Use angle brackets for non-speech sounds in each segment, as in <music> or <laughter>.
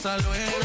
hasta luego.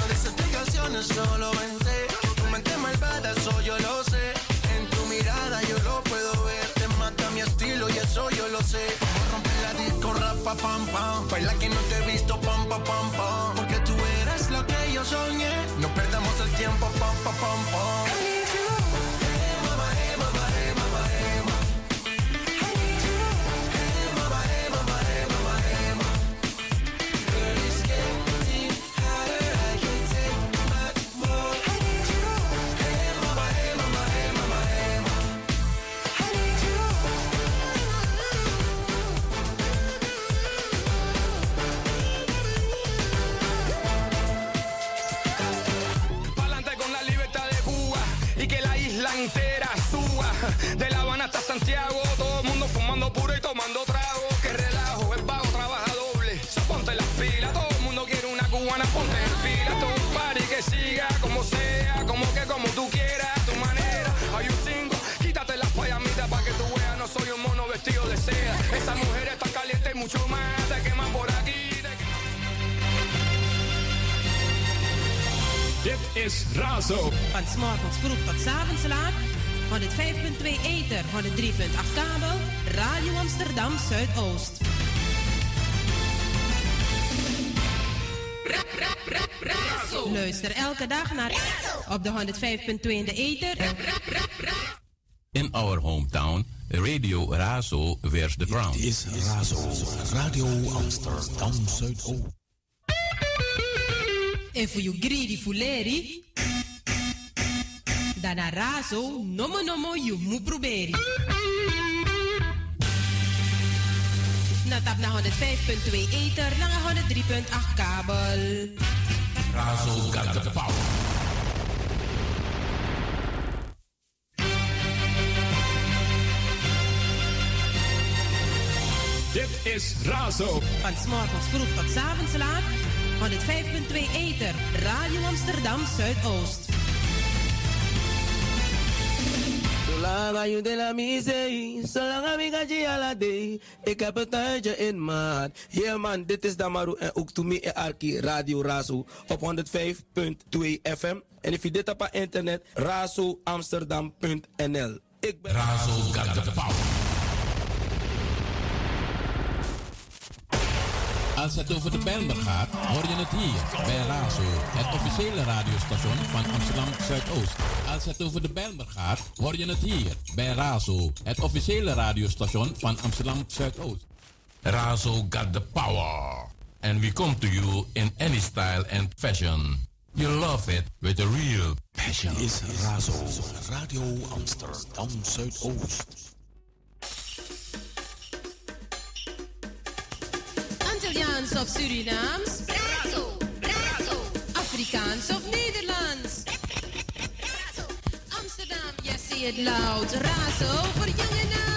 Amsterdam Zuidoost. Luister elke dag naar op de 105.2 in de Ether. In our hometown, Radio Razo wears the crown. Dit is Razo, Radio Amsterdam Zuidoost. En voor you greedy fuleri, dan razo, nomo nomo you mu proberi. Na tap na 105.2 ether, na 103.8 kabel. Razo got the power. Dit is Razo. Van s'morgens vroeg tot avonds laat. 105.2 Ether, Radio Amsterdam Zuidoost. De la misee, zolang ala day. Ik heb het tijdje in maat. Yeah man, dit is Damaru en ook Toemi en Arki Radio Razo op 105.2 FM. En if je dit op internet, razoamsterdam.nl. Ik ben Razo got the power. Als het over de Bijlmer gaat, hoor je het hier bij Razo, het officiële radiostation van Amsterdam Zuidoost. Als het over de Bijlmer gaat, hoor je het hier bij Razo, het officiële radiostation van Amsterdam Zuidoost. Razo got the power. And we come to you in any style and fashion. You love it with a real passion. Is Razo, Radio Amsterdam Zuidoost. Italiaans of Surinaams? Razo, Razo. Afrikaans of Nederlands? Amsterdam, yes, say it loud. Razo voor jong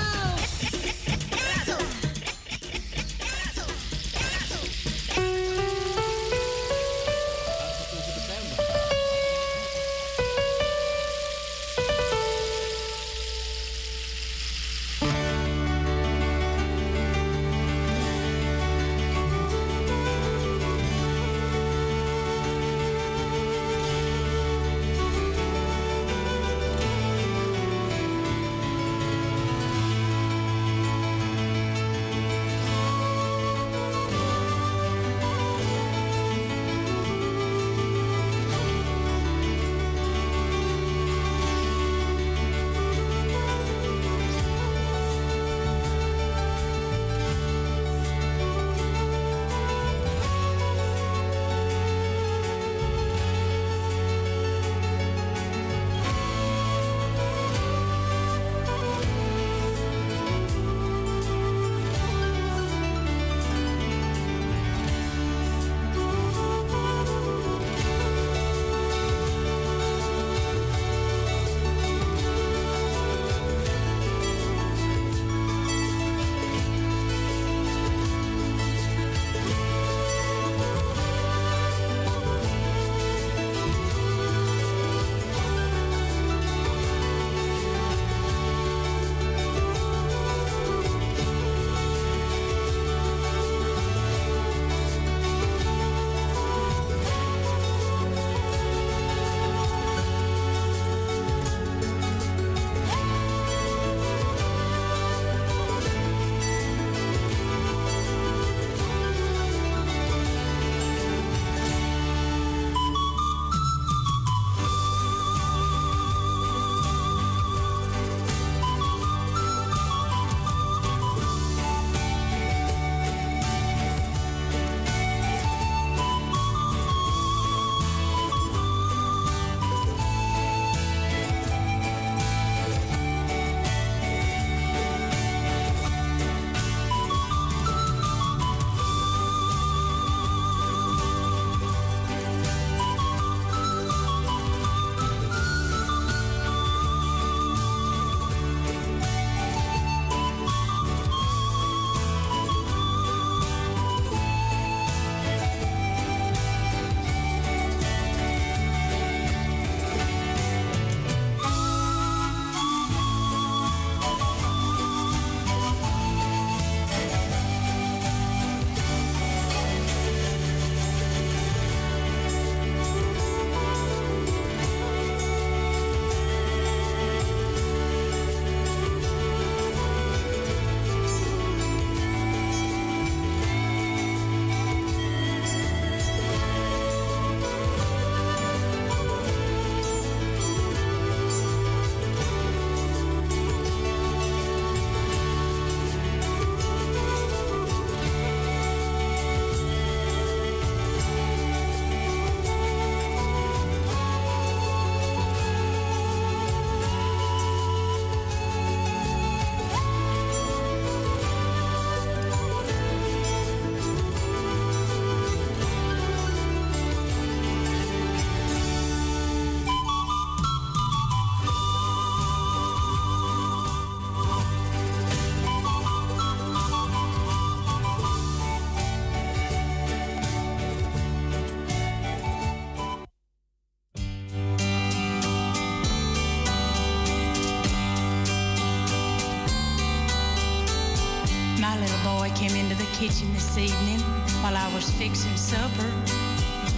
evening while I was fixing supper,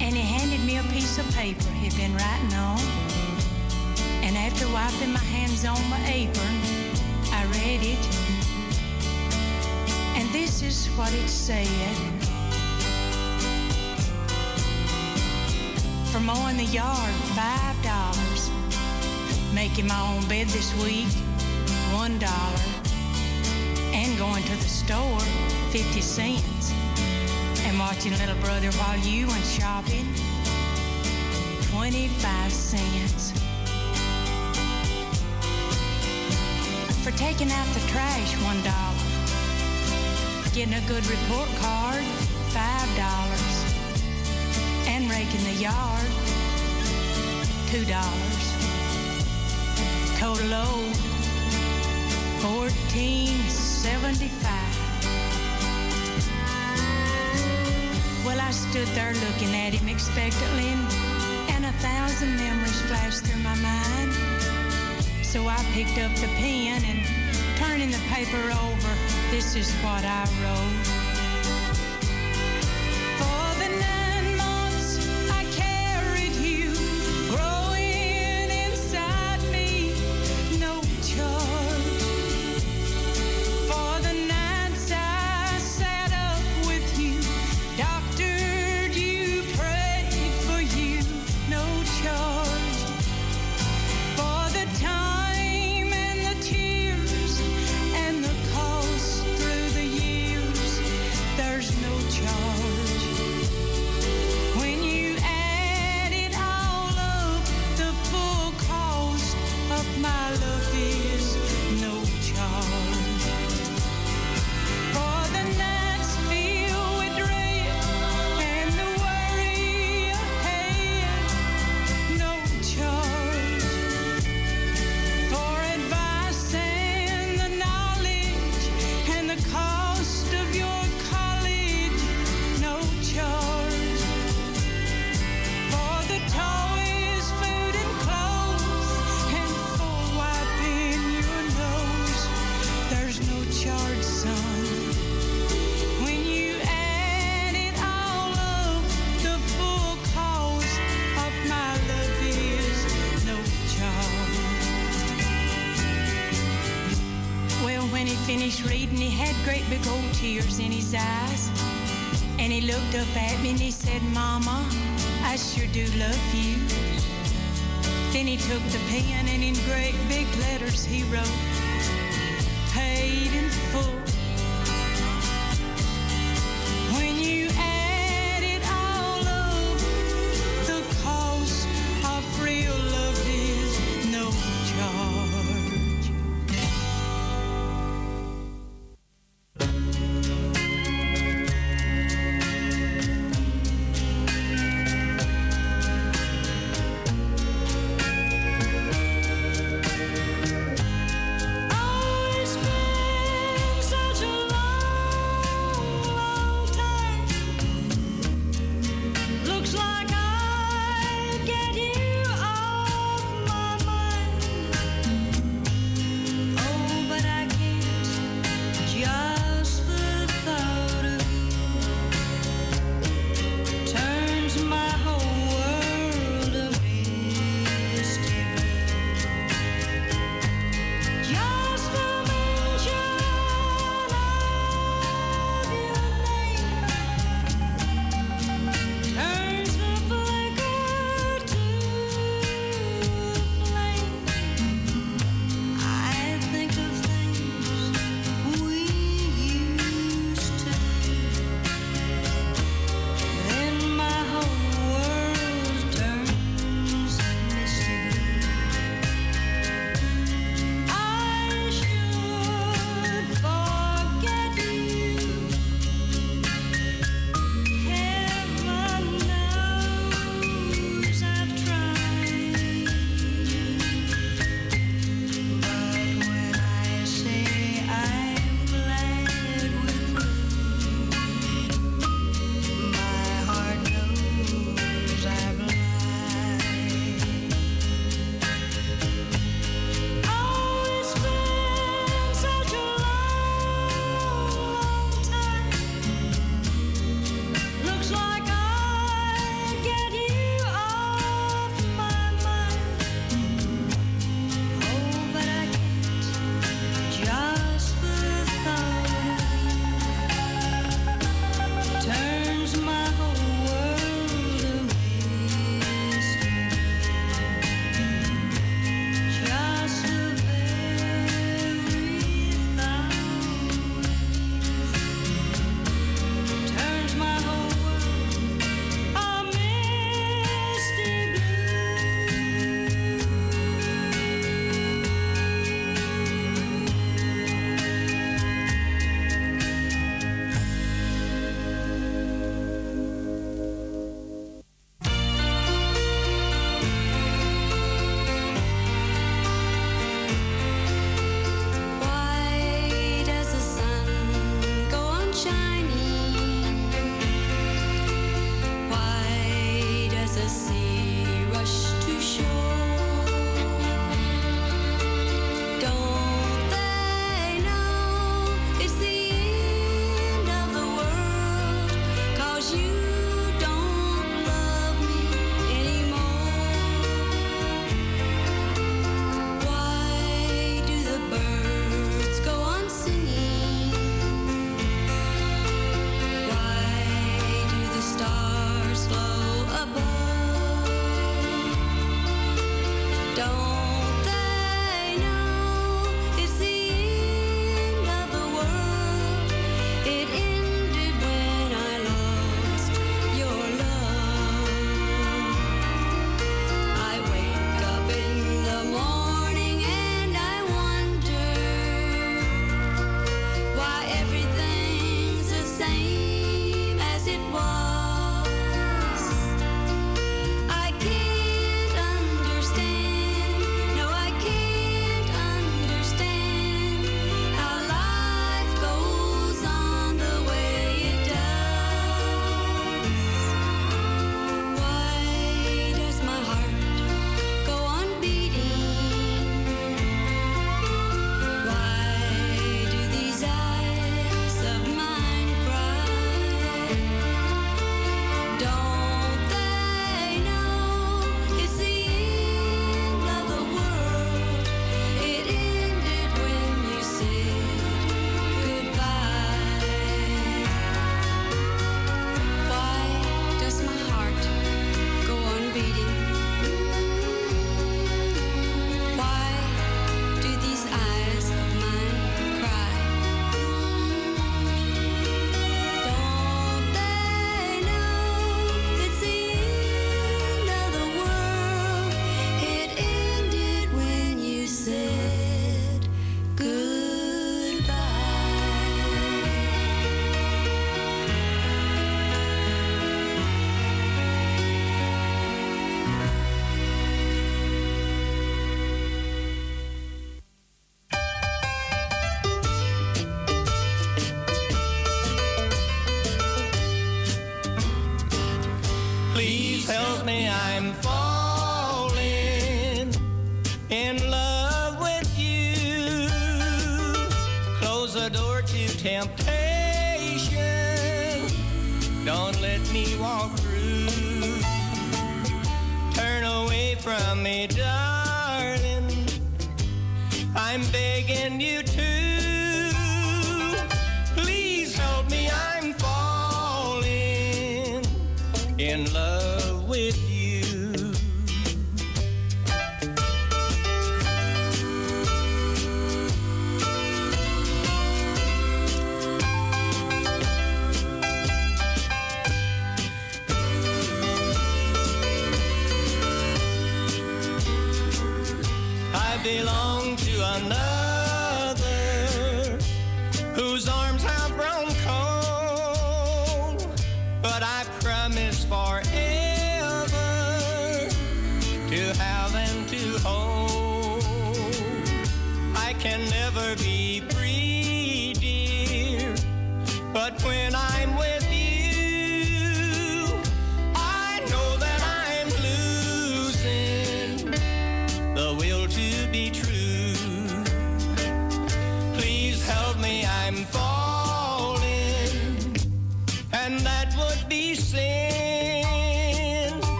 and he handed me a piece of paper he'd been writing on. And after wiping my hands on my apron, I read it. And this is what it said. For mowing the yard, five dollars. Making my own bed this week, one dollar. And going to the store, 50 cents. And watching little brother while you went shopping, 25 cents. For taking out the trash, one dollar. Getting a good report card, five dollars. And raking the yard, two dollars. Total owed, fourteen seventy-five. I stood there looking at him expectantly, and, and a thousand memories flashed through my mind. So I picked up the pen and turning the paper over, this is what I wrote.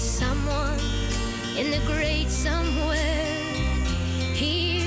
Someone in the great somewhere. Hears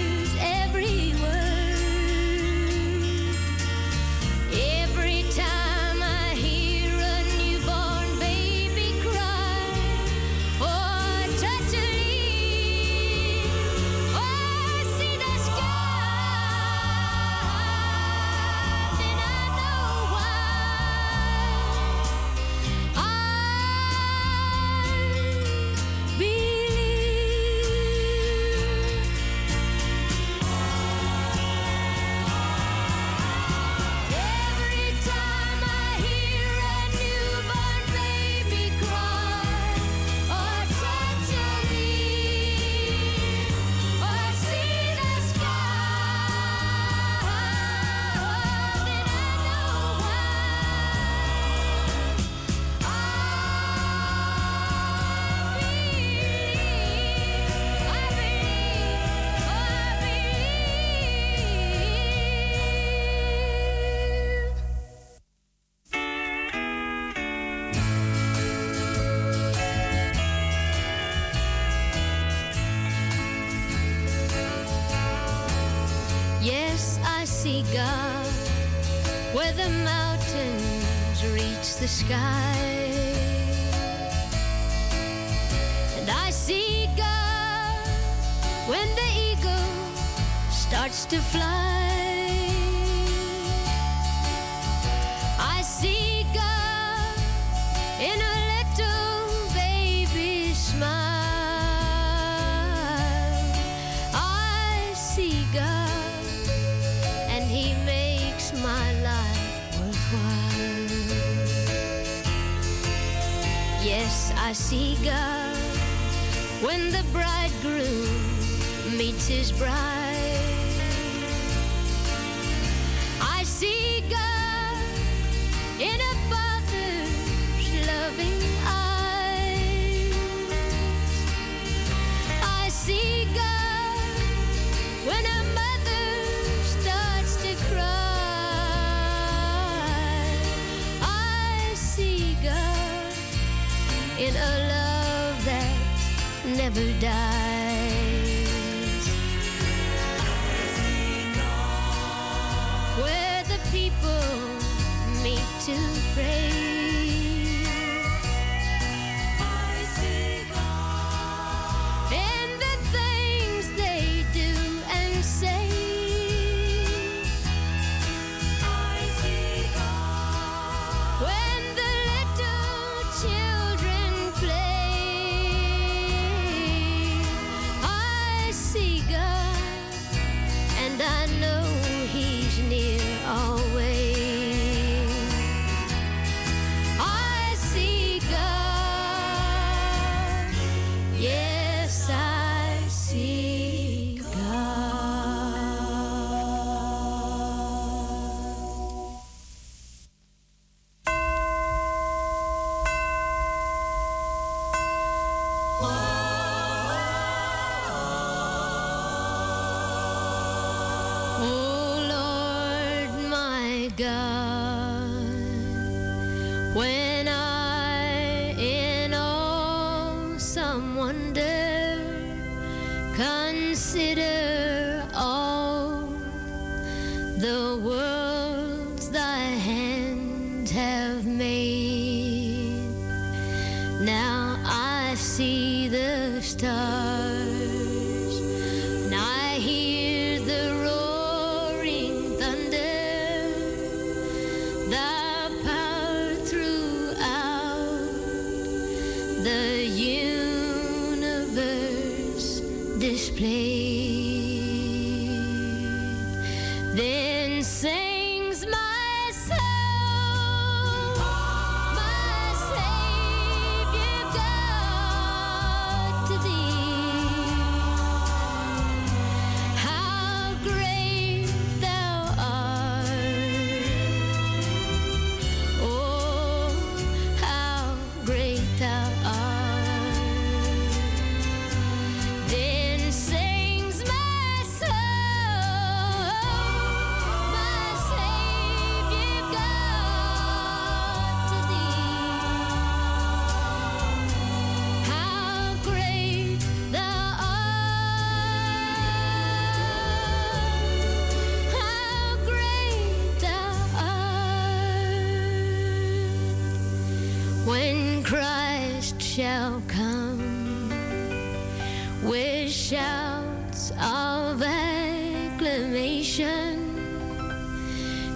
proclamation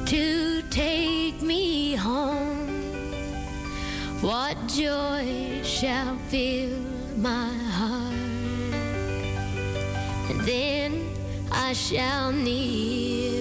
to take me home. What joy shall fill my heart? And then I shall kneel.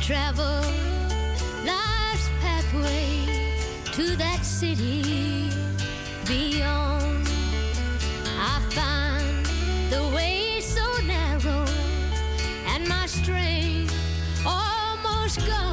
travel life's pathway to that city beyond. I find the way so narrow and my strength almost gone.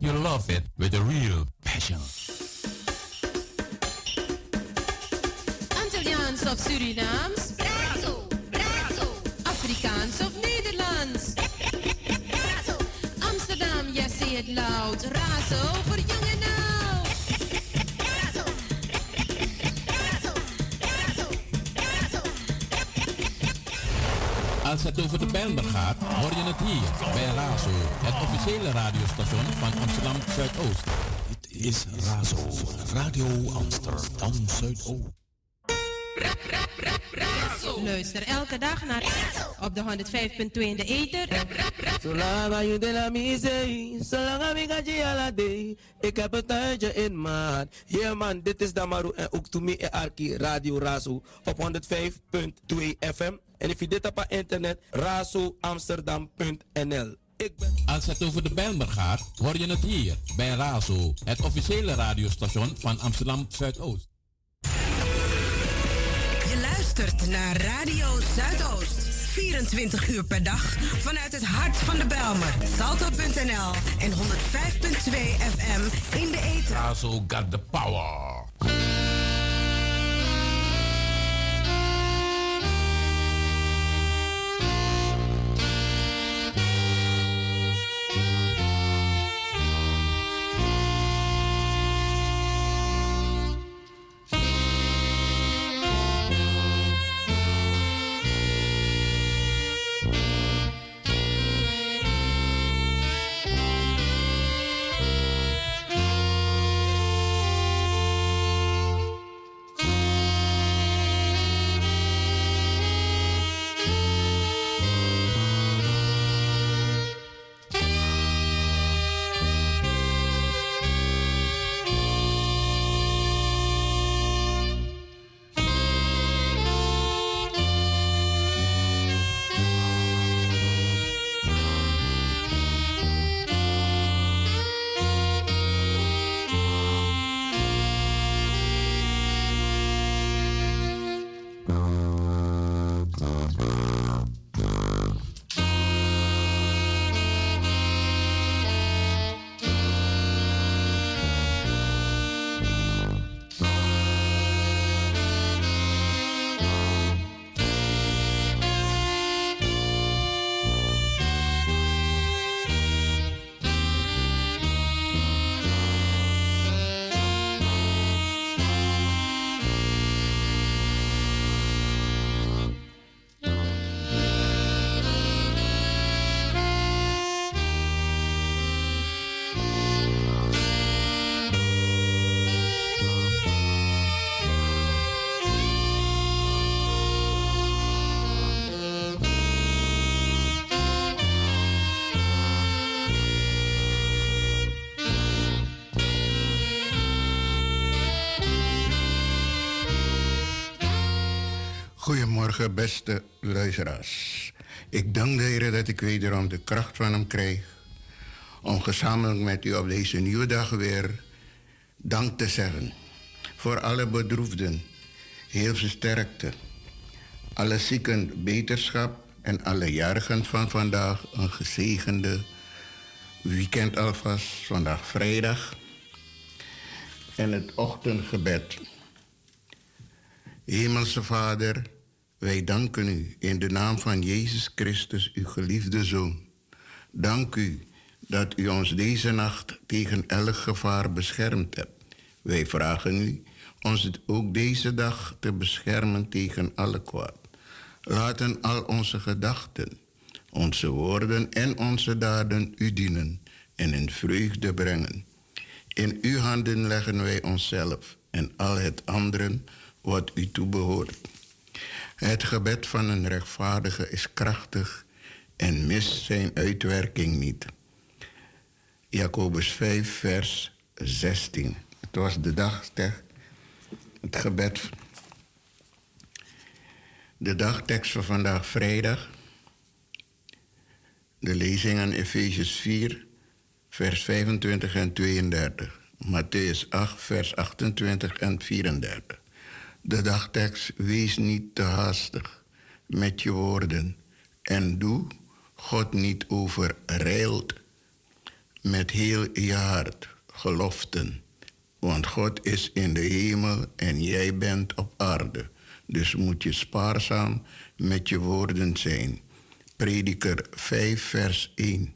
You love it. Oh. Luister elke dag naar op de 105.2 in de Eter. Solama you de la misei, solanga migaji de. Ik heb een tuintje in maat. Ja man, dit is Damaru en ook to me en Arki Radio Razo op 105.2 FM. En if je dit op internet, razoamsterdam.nl. Als het over de Bijlmer gaat, hoor je het hier bij Razo, het officiële radiostation van Amsterdam Zuidoost luistert naar Radio Zuidoost. 24 uur per dag vanuit het hart van de Belmer. Salto.nl en 105.2 FM in de eten. Razo got the power. Goedemorgen, beste luisteraars. Ik dank de Heer dat ik wederom de kracht van Hem krijg om gezamenlijk met u op deze nieuwe dag weer dank te zeggen. Voor alle bedroefden, heel sterkte. Alle zieken beterschap en alle jarigen van vandaag een gezegende weekend alvast. Vandaag vrijdag. En het ochtendgebed. Hemelse Vader, wij danken u in de naam van Jezus Christus, uw geliefde Zoon. Dank u dat u ons deze nacht tegen elk gevaar beschermd hebt. Wij vragen u ons ook deze dag te beschermen tegen alle kwaad. Laten al onze gedachten, onze woorden en onze daden u dienen en in vreugde brengen. In uw handen leggen wij onszelf en al het anderen wat u toebehoort. Het gebed van een rechtvaardige is krachtig en mist zijn uitwerking niet. Jacobus 5, vers 16. Het was de dagtekst, het gebed. De dagtekst van vandaag vrijdag. De lezing aan Efesius 4, vers 25 en 32. Matthäus 8, vers 28 en 34. De dagtekst, wees niet te haastig met je woorden en doe God niet overreild met heel je hart geloften. Want God is in de hemel en jij bent op aarde. Dus moet je spaarzaam met je woorden zijn. Prediker 5, vers 1.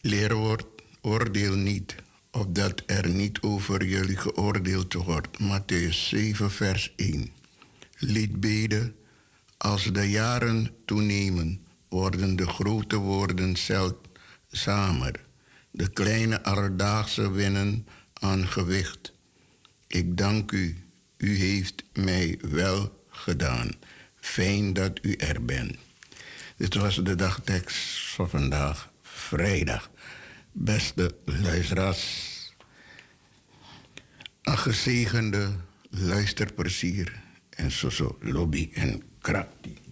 Leerwoord, oordeel niet, opdat er niet over jullie geoordeeld wordt. Matthäus 7, vers 1. Lied beden, als de jaren toenemen, worden de grote woorden zeldzamer. De kleine alledaagse winnen aan gewicht. Ik dank u, u heeft mij wel gedaan. Fijn dat u er bent. Dit was de dagtekst van vandaag, vrijdag. Beste luisteraars, een gezegende luisterplezier en zo zo lobby en krapti.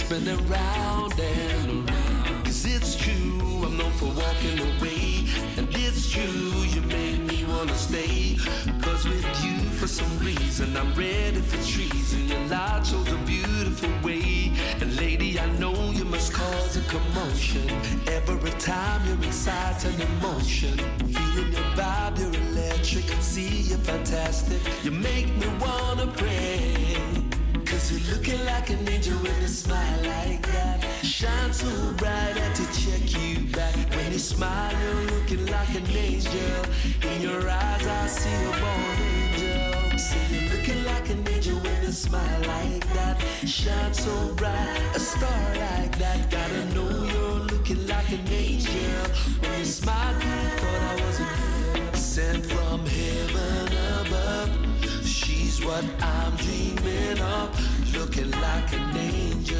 Spinning round and around. Cause it's true, I'm known for walking away. And it's true, you made me wanna stay. Cause with you, for some reason, I'm ready for treason. Your light shows a beautiful way. And lady, I know you must cause a commotion. Every time you're inside an emotion. Feeling your vibe, you're electric. I see, you're fantastic. You make me wanna pray. You're looking like an angel with a smile like that. Shine so bright, I had to check you back. When you smile, you're looking like an angel. In your eyes, I see a born angel. See, you're looking like an angel with a smile like that. Shine so bright, a star like that. Gotta know you're looking like an angel. When you smile, you thought I was a sent from heaven above. She's what I'm dreaming of. Looking like an angel.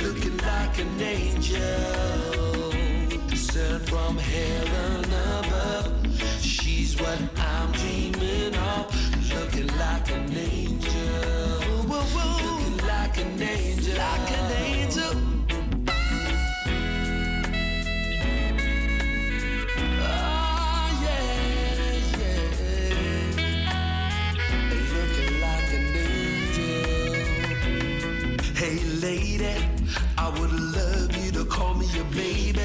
Looking like an angel. Sent from heaven above. She's what I'm dreaming of. Looking like an angel. Whoa, whoa. Looking like an angel. Like an angel. Call baby.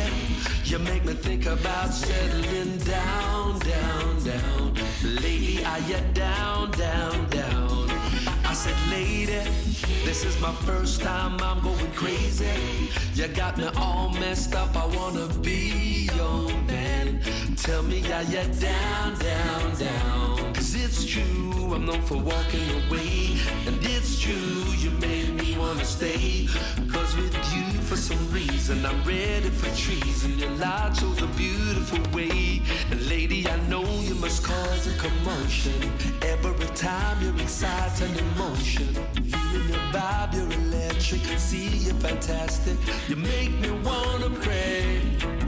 You make me think about settling down, down, down. Lady, are you down, down, down? I said, lady, this is my first time I'm going crazy. You got me all messed up. I wanna be your man. Tell me, are you down, down, down? Cause it's true, I'm known for walking away. And true, you made me wanna stay. Cause with you, for some reason, I'm ready for treason. Your light shows a beautiful way. And lady, I know you must cause a commotion. Every time you're an emotion. Feeling your vibe, you're electric. See, you're fantastic. You make me wanna pray.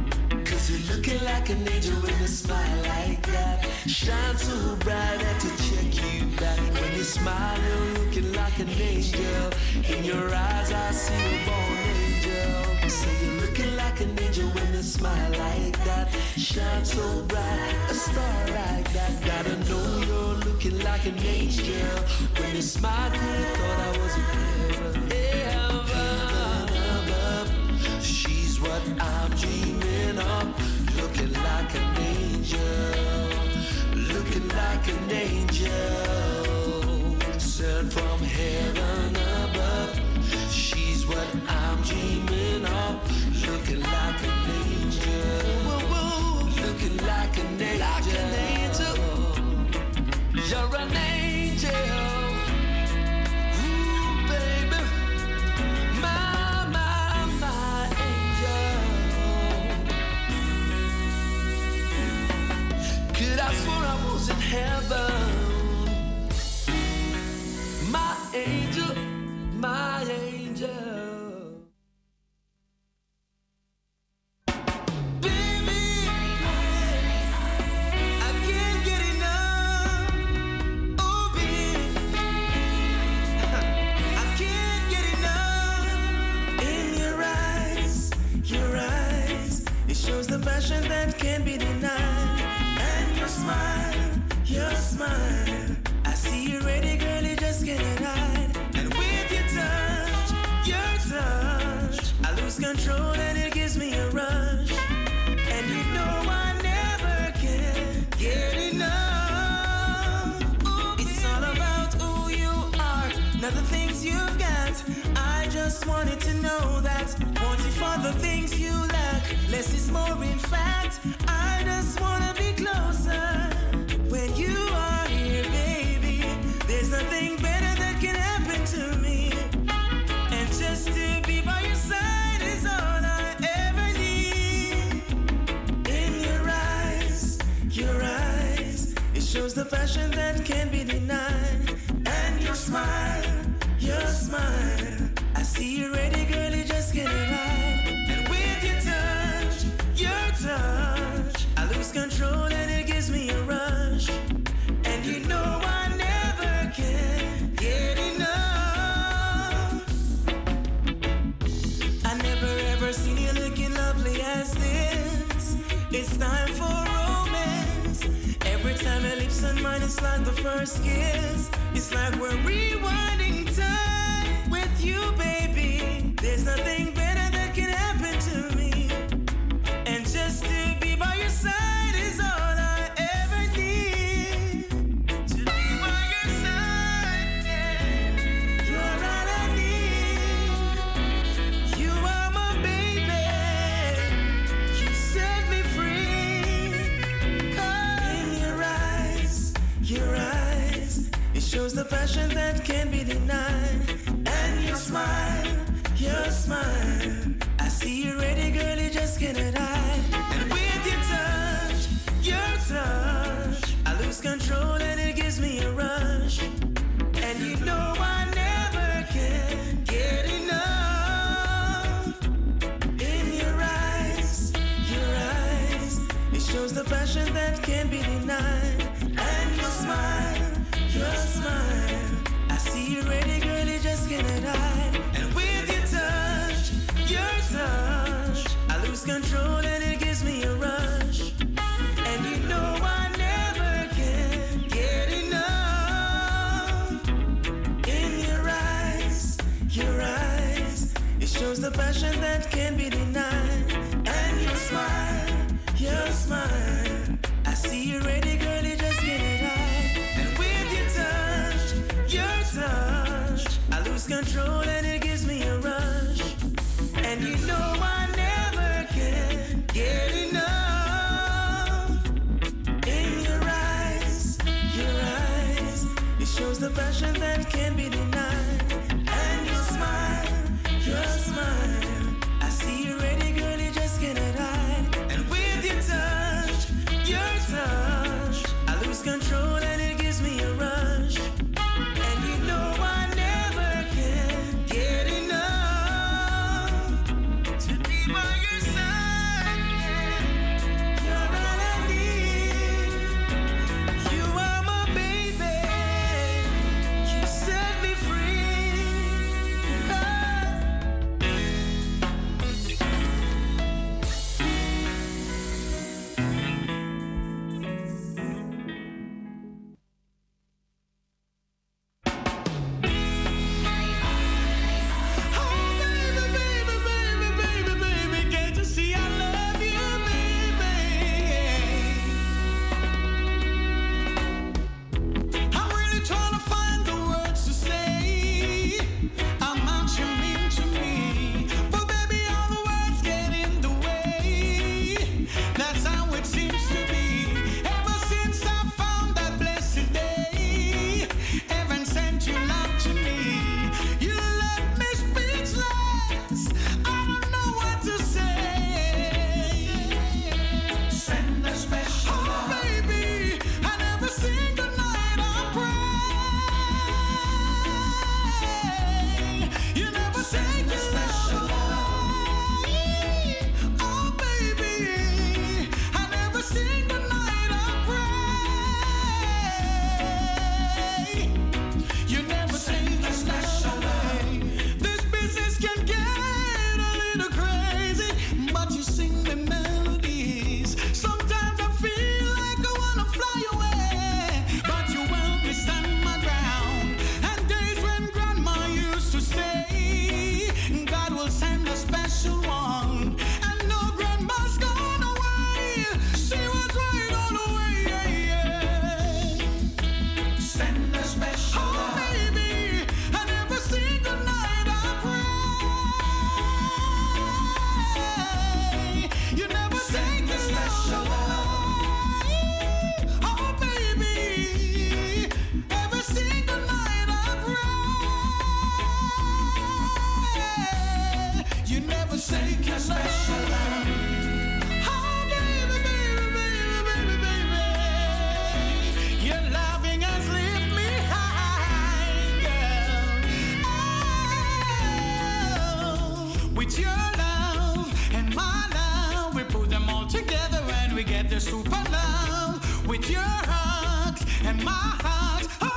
You're looking like an angel with a smile like that. Shine so bright, I had to check you back. When you smile, you're looking like an angel. In your eyes, I see a born angel. Say you're looking like an angel with a smile like that. Shine so bright, a star like that. Gotta know you're looking like an angel. When you smile, you thought I was a above. She's what I'm dreaming like an angel. Looking like an angel. Sent from heaven above. She's what I'm dreaming of. Looking like an angel. Looking like an angel. You're an angel. Heaven? wanted to know that. Wanting for the things you lack. Less is more, in fact. I just wanna be closer. When you are here, baby, there's nothing better that can happen to me. And just to be by your side is all I ever need. In your eyes, your eyes, it shows the passion that can't be denied. And your smile, your smile got the first kiss. It's like we're rewinding time with you, baby. There's nothing passion that can be can be the and my heart.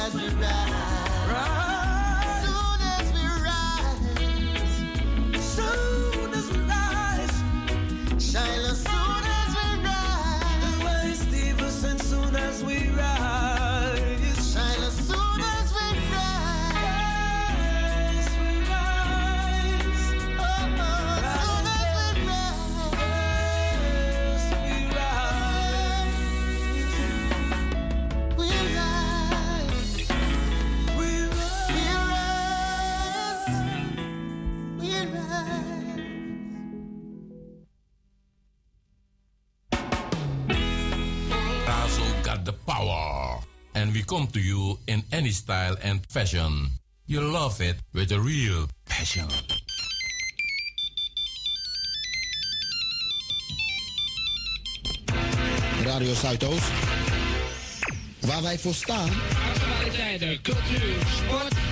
as we ride. come to you in any style and fashion. You love it with a real passion. Radio Zuidoost. Waar wij voor staan. Actualiteiten, cultuur, sport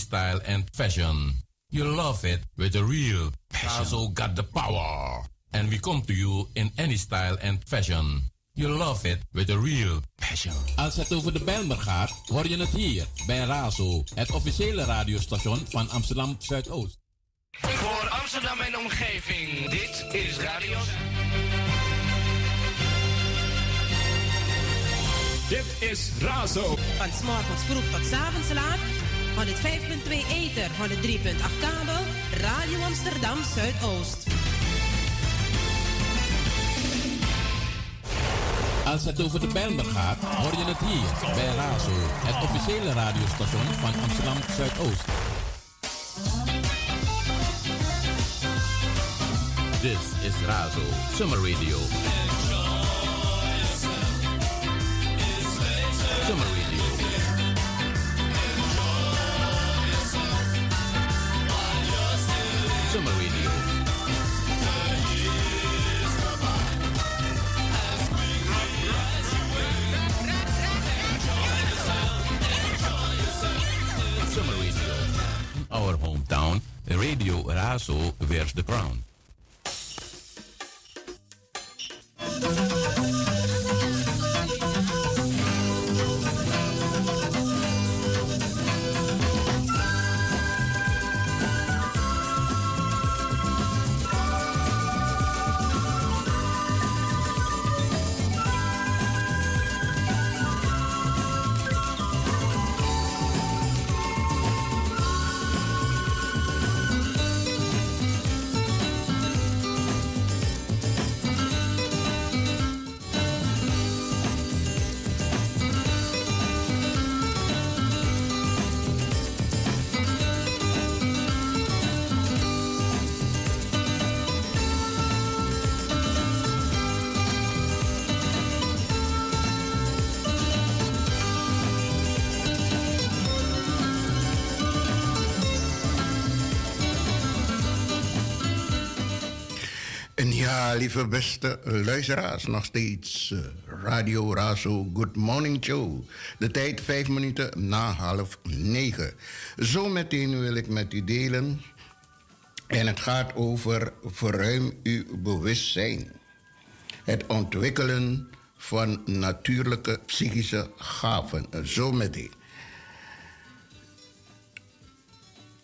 style and fashion. You love it with a real passion. Also got the power. And we come to you in any style and fashion. You love it with a real passion. Als het over de Bijlmer gaat, hoor je het hier bij Razo, het officiële radiostation van Amsterdam Zuidoost. Voor Amsterdam en omgeving, dit is Radio. Dit is Razo. Van s'morgens vroeg tot 's avonds laat. 105.2 Ether, 103.8 kabel. Radio Amsterdam Zuidoost. Als het over de Bijlmer gaat, hoor je het hier bij Razo, het officiële radiostation van Amsterdam Zuidoost. This is Razo Summer Radio. Razo wears the crown. Lieve beste luisteraars, nog steeds eh, Radio Razo Good Morning Show. De tijd vijf minuten na half negen. Zometeen wil ik met u delen. En het gaat over verruim uw bewustzijn. Het ontwikkelen van natuurlijke psychische gaven. Zometeen.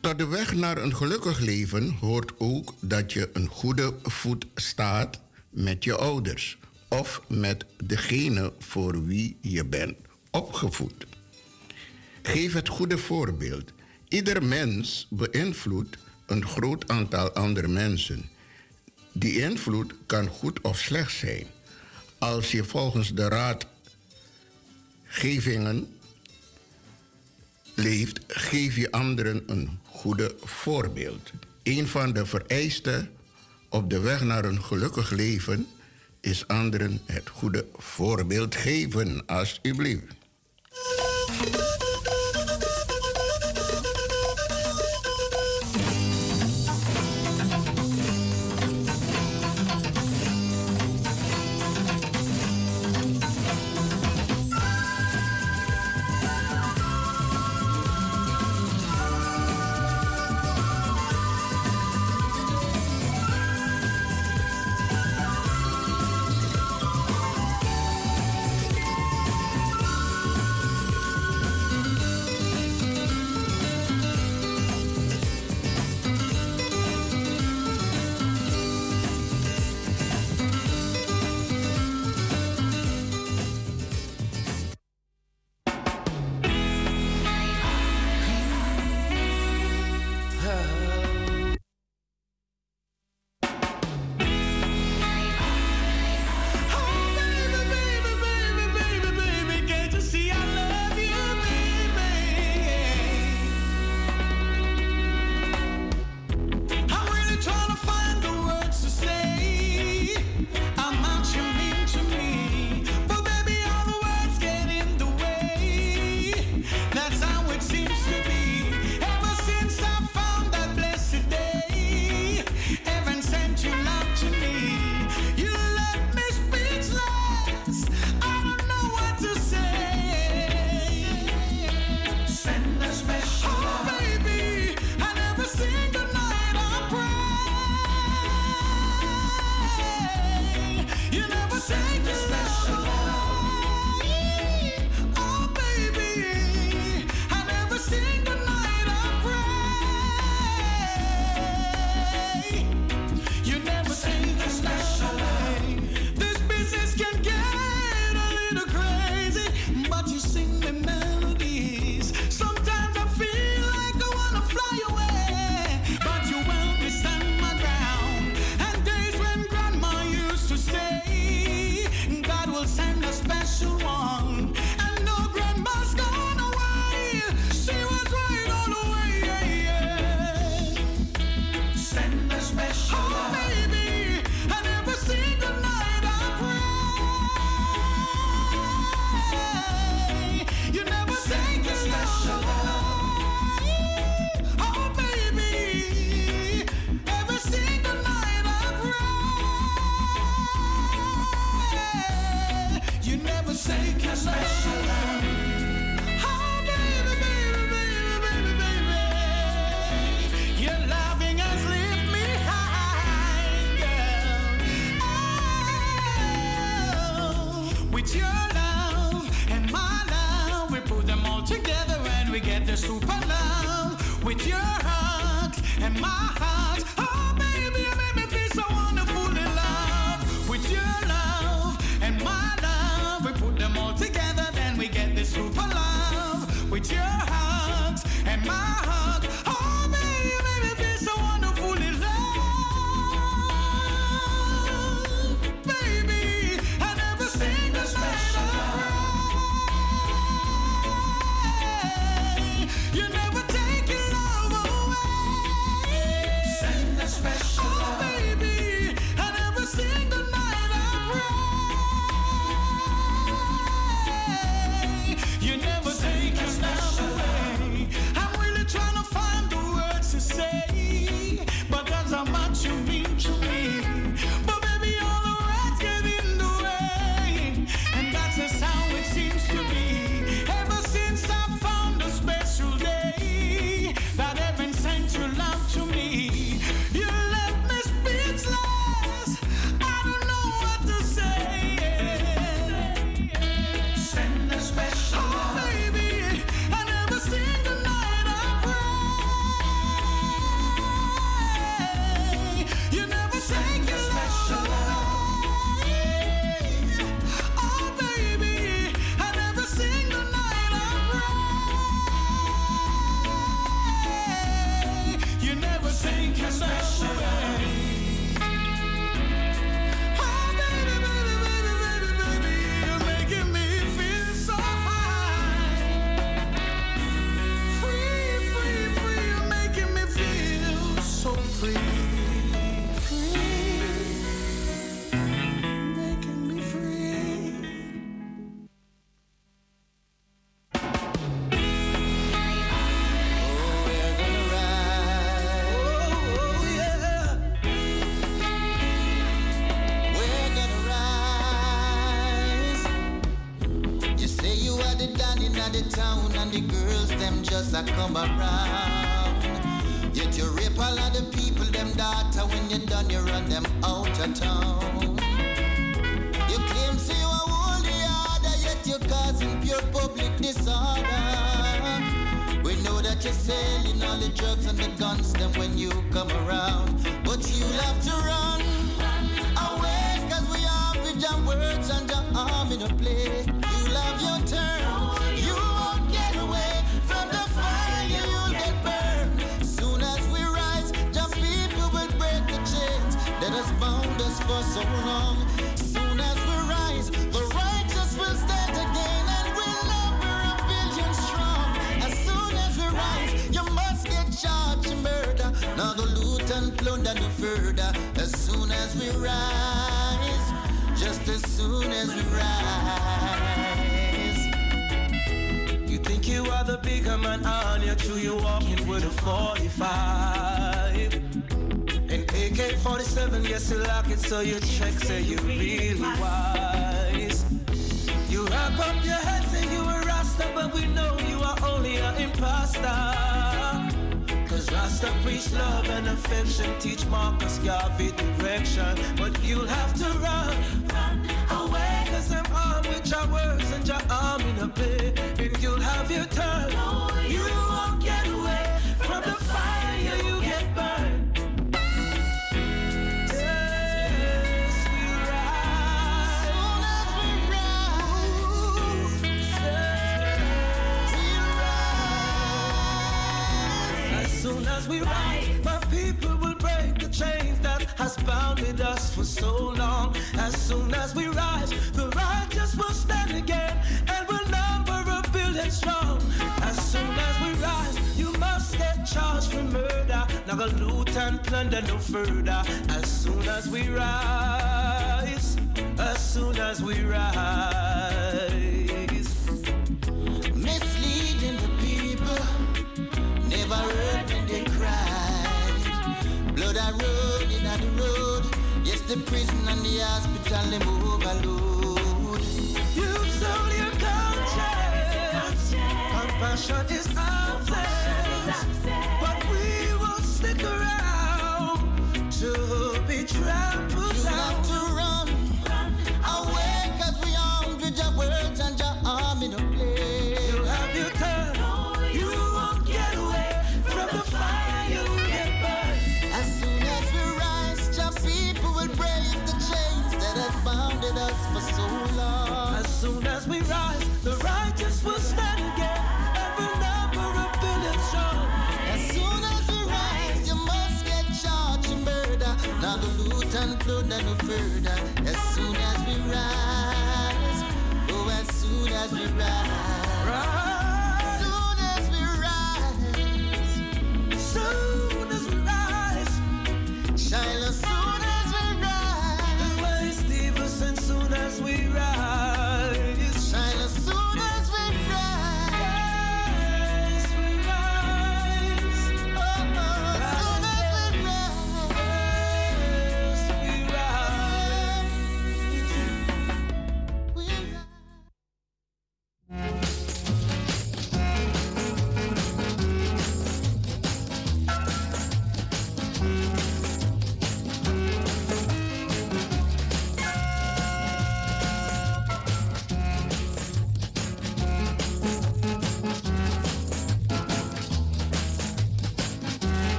Tot de weg naar een gelukkig leven hoort ook dat je een goede voet staat met je ouders of met degene voor wie je bent opgevoed. Geef het goede voorbeeld. Ieder mens beïnvloedt een groot aantal andere mensen. Die invloed kan goed of slecht zijn. Als je volgens de raadgevingen leeft, geef je anderen een goede voorbeeld. Een van de vereisten op de weg naar een gelukkig leven is anderen het goede voorbeeld geven, alsjeblieft.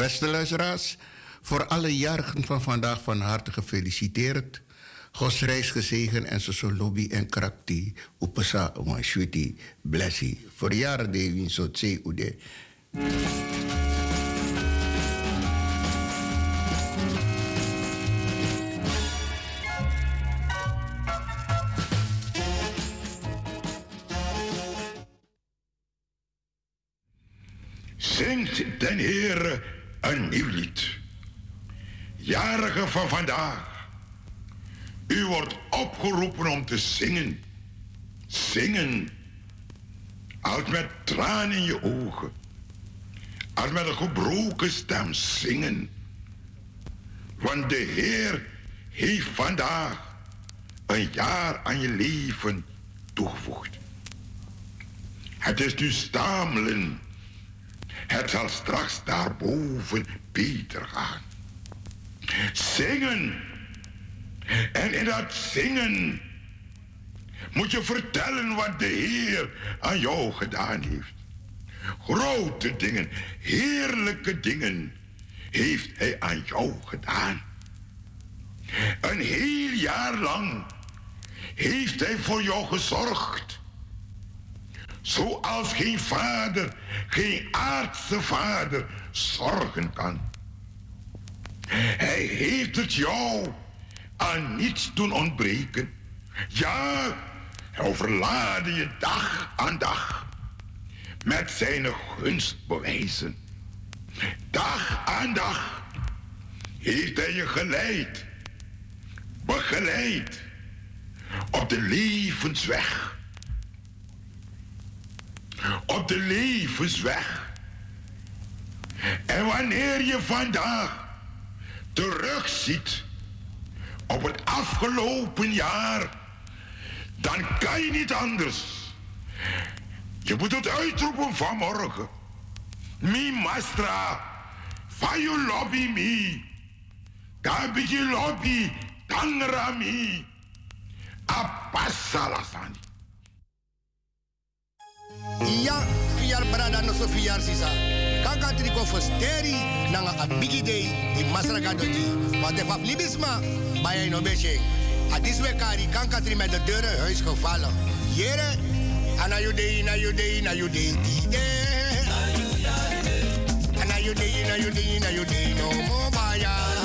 Beste luisteraars, voor alle jarigen van vandaag van harte gefeliciteerd. Gods reis gezegen en zo lobby en krakti. Upasa een sweetie blessie. Voor jaren de win zo tse ude. Jarigen van vandaag. U wordt opgeroepen om te zingen. Zingen. Als met tranen in je ogen. Als met een gebroken stem zingen. Want de Heer heeft vandaag een jaar aan je leven toegevoegd. Het is nu stamelen. Het zal straks daarboven beter gaan. Zingen. En in dat zingen moet je vertellen wat de Heer aan jou gedaan heeft. Grote dingen, heerlijke dingen heeft Hij aan jou gedaan. Een heel jaar lang heeft Hij voor jou gezorgd. Zoals geen vader, geen aardse vader zorgen kan. Hij heeft het jou aan niets doen ontbreken. Ja, hij overlaadde je dag aan dag met zijn gunstbewijzen. Dag aan dag heeft hij je geleid, begeleid op de levensweg. Op de levensweg. En wanneer je vandaag terugziet op het afgelopen jaar, dan kan je niet anders. Je moet het uitroepen vanmorgen. Mi mastra, fayu lobby mi. Kabiji lobby, tangra mi. Ja, fiar brada no so sisa. Kaka triko fosteri nanga a bigi day di masraga doti. Wat de faf libisma, bij no beshe. A diswe kari kanka tri met de deuren huis gevallen. Jere, ana day, na day, na day, die day. Ana day, na day, na day, no more baya.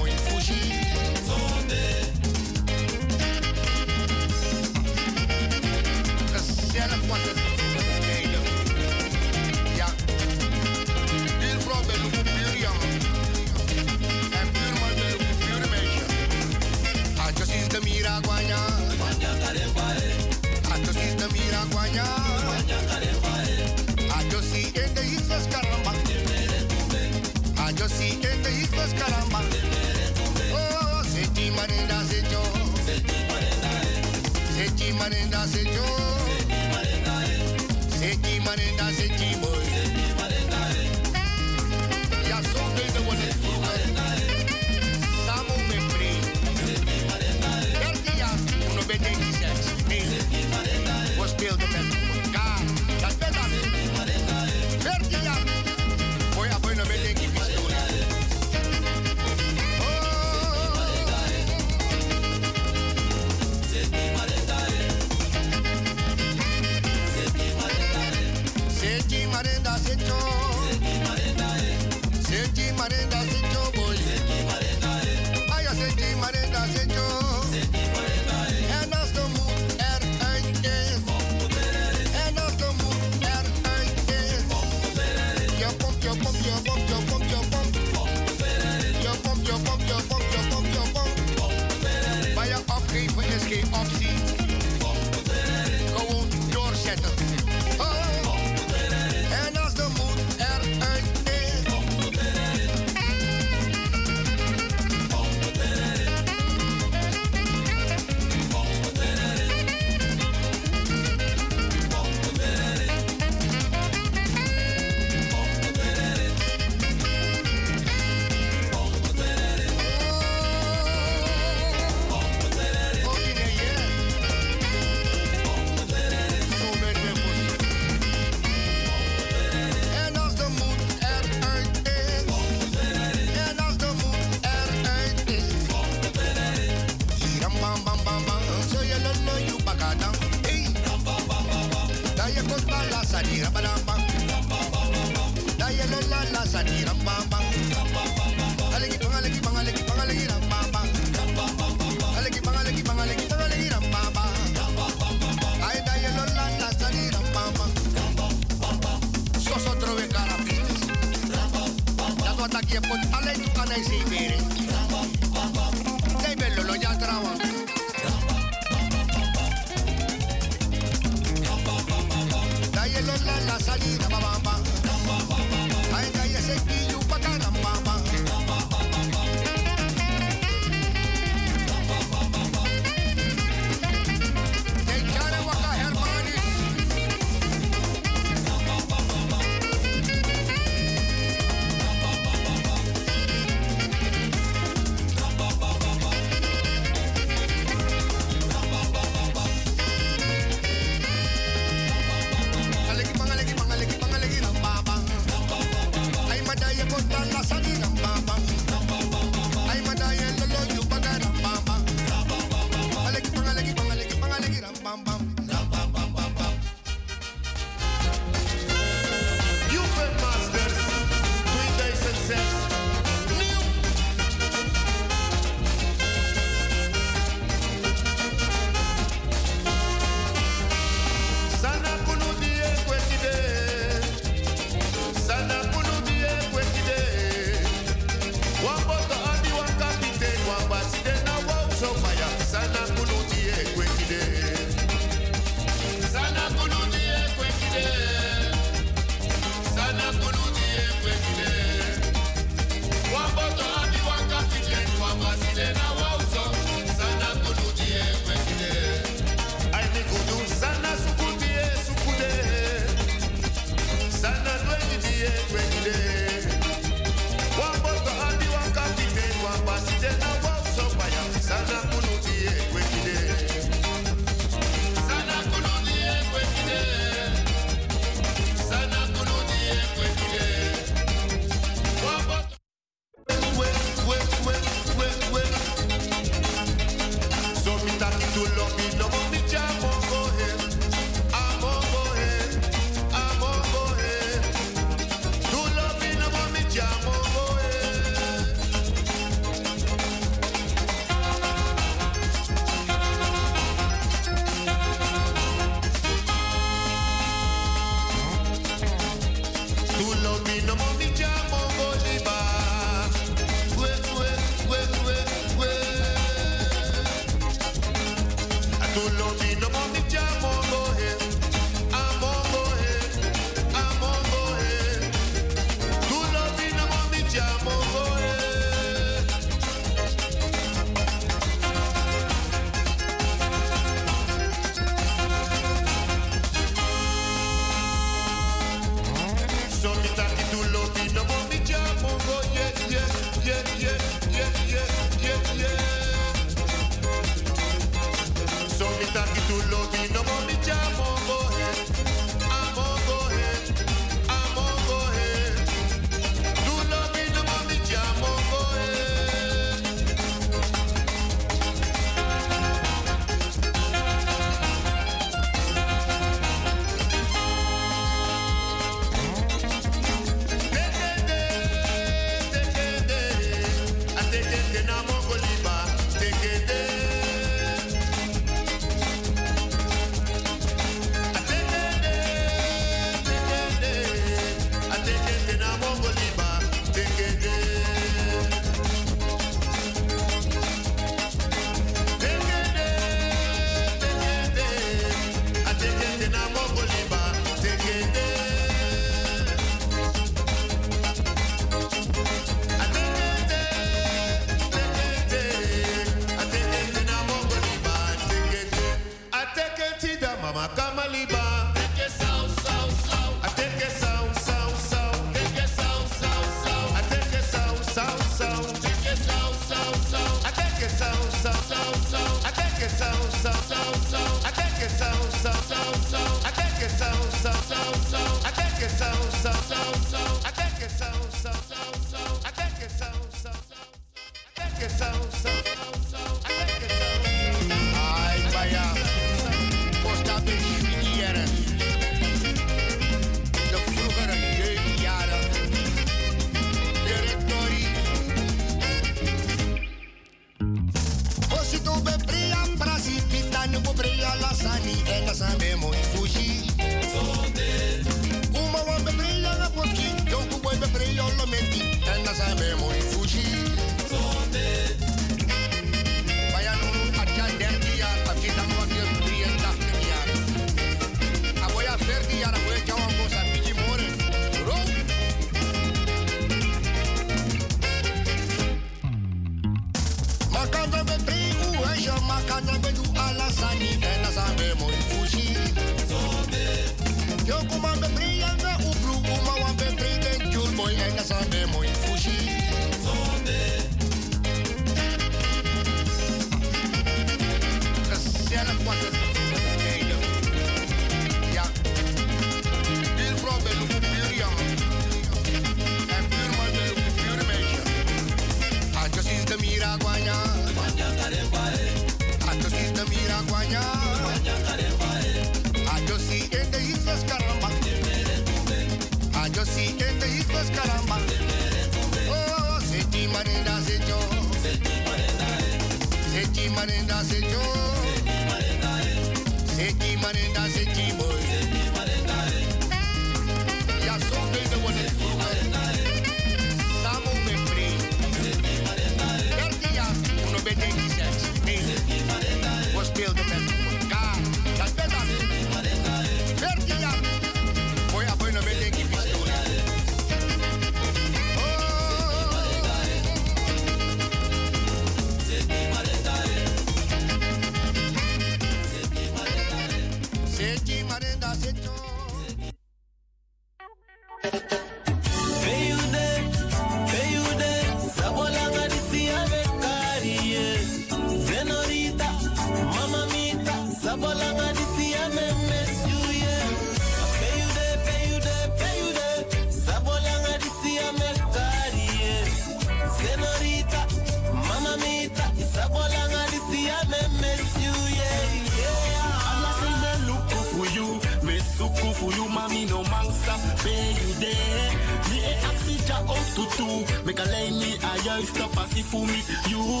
juist de passie voor me, you.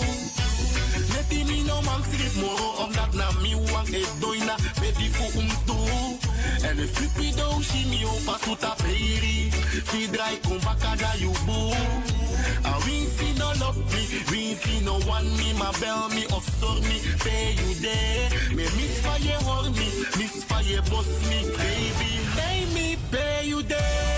Net die me no man schrijf moro, omdat na mi wang e doina, baby voor ons me En een stupido, shimio, pasuta peri, fi draai kom bakada you boo. I A winsi no love me, winsi no want me, my bell me of sor me, pay you there. Me misfire hoor me, misfire boss me, baby. Pay me, pay you there.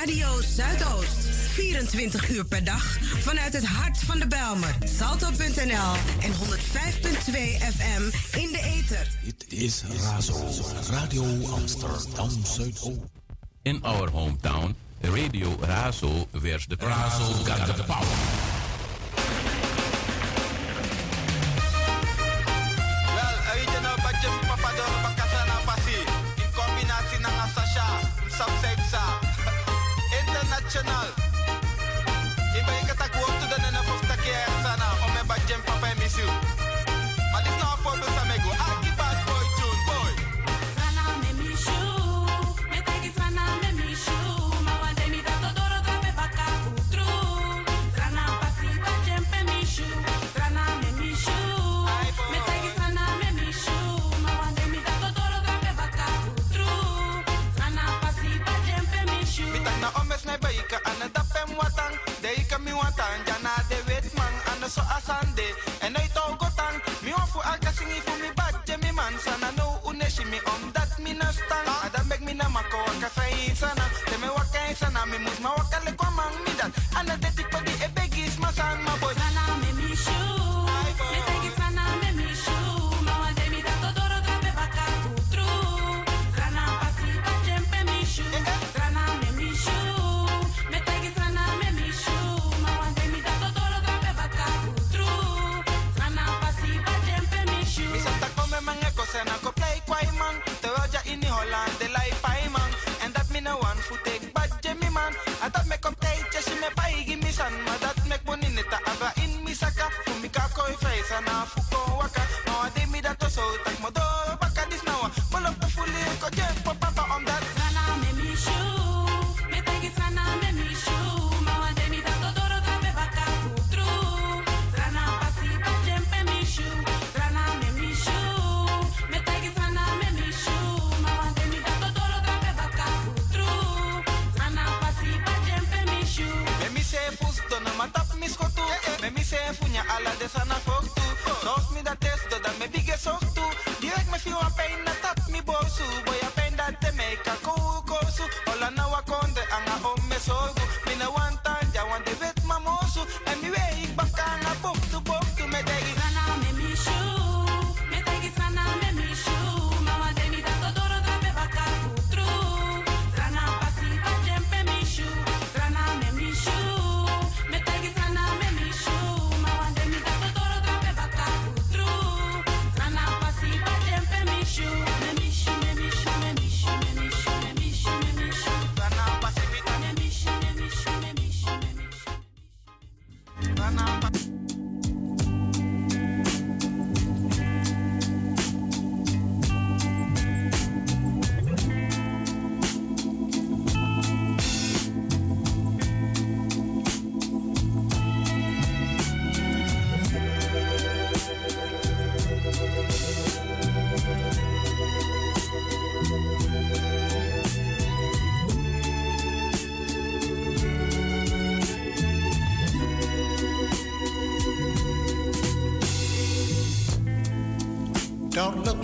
Radio Zuidoost. 24 uur per dag vanuit het hart van de Belmer. Salto.nl en 105.2 FM in de ether. It is Razo, Radio Amsterdam Zuidoost. In our hometown, Radio Razo werd de Razo got the power. Sasha, international. Iba ikata kuwak tu dana na fofta kia sana. Ah. Ome ba jem papa emisiu.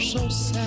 so sad.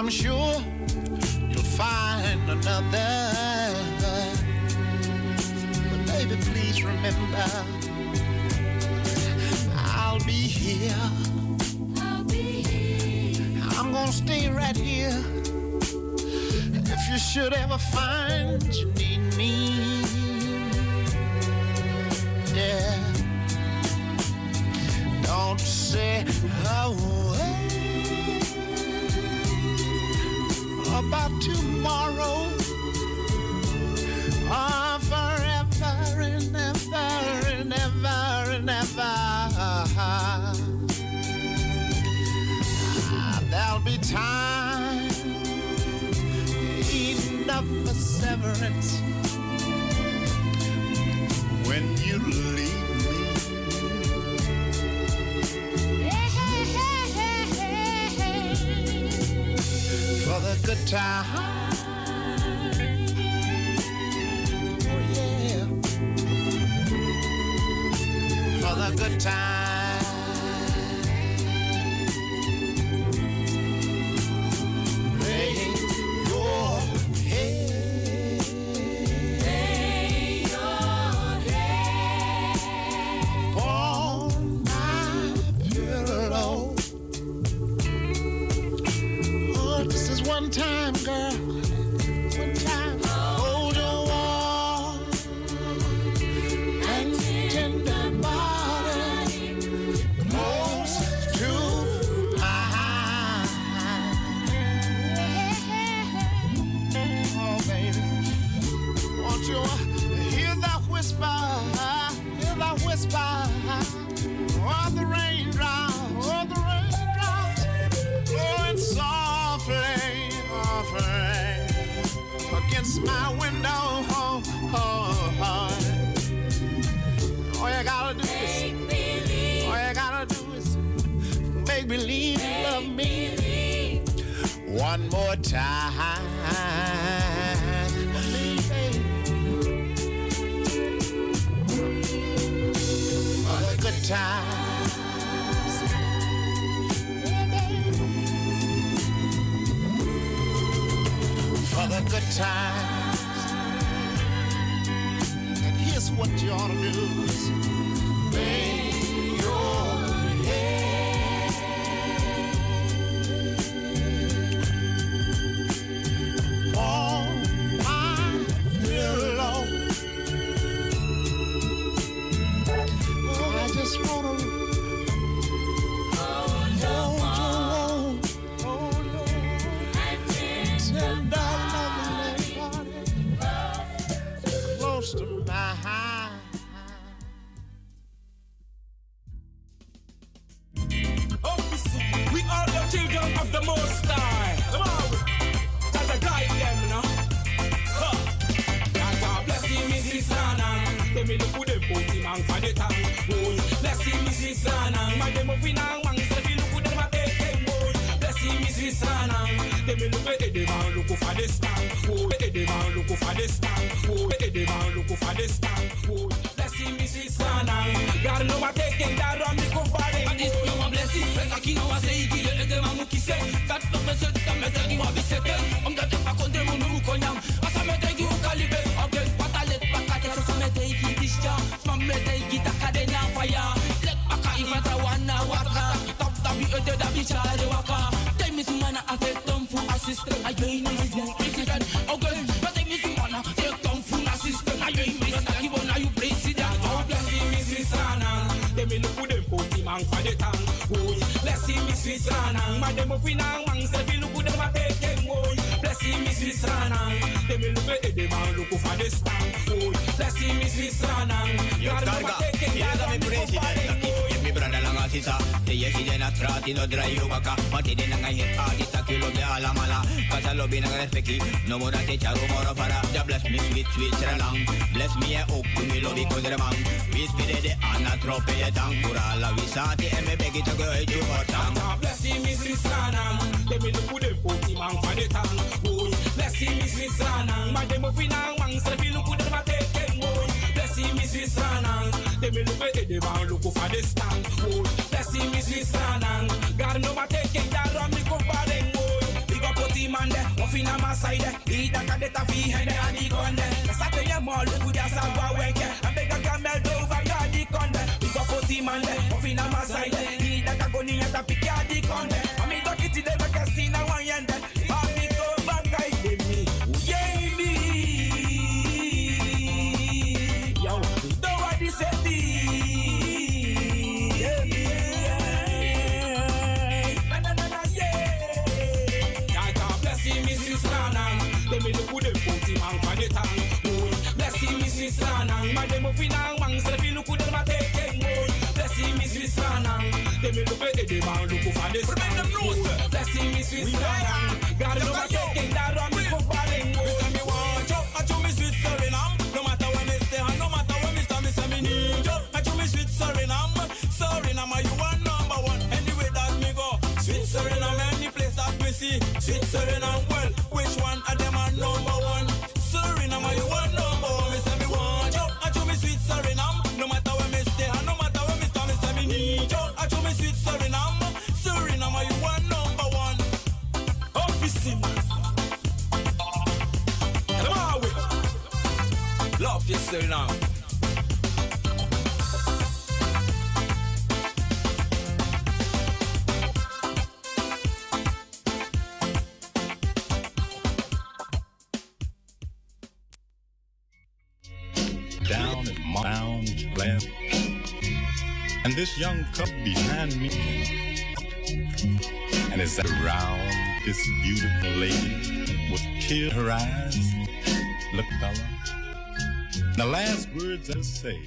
I'm sure you'll find another. But baby, please remember, I'll be here. I'll be here. I'm gonna stay right here. If you should ever find you need me, yeah. Don't say, oh. about tomorrow. Oh, forever and ever and ever and ever. Ah, there'll be time enough for severance time. Oh, yeah. For the good time. No para. Ja bless me sweet sweet sralang, bless me ook to me lobi kodre man. Wis pide de ana trope e tankura la visati e me begi to go e ju hotang. Bless. Let me look the put him on for the tongue. Bless him, Miss them. Oh, bless him, Miss Visranang. Let me look at the man look for the stand. Bless him, Miss Visranang. God no ma take it, that run me go for them. Oh, big up put him on there. Off in my side, eh. A fee, and then he gone there. That's a thing, more look with us, I'm going And beg a camel over, God, he gone there. Big up put him on. Off in my side, he that can go near the pick, young cub behind me, and as I around this beautiful lady with her eyes, look, fella. The last words I say.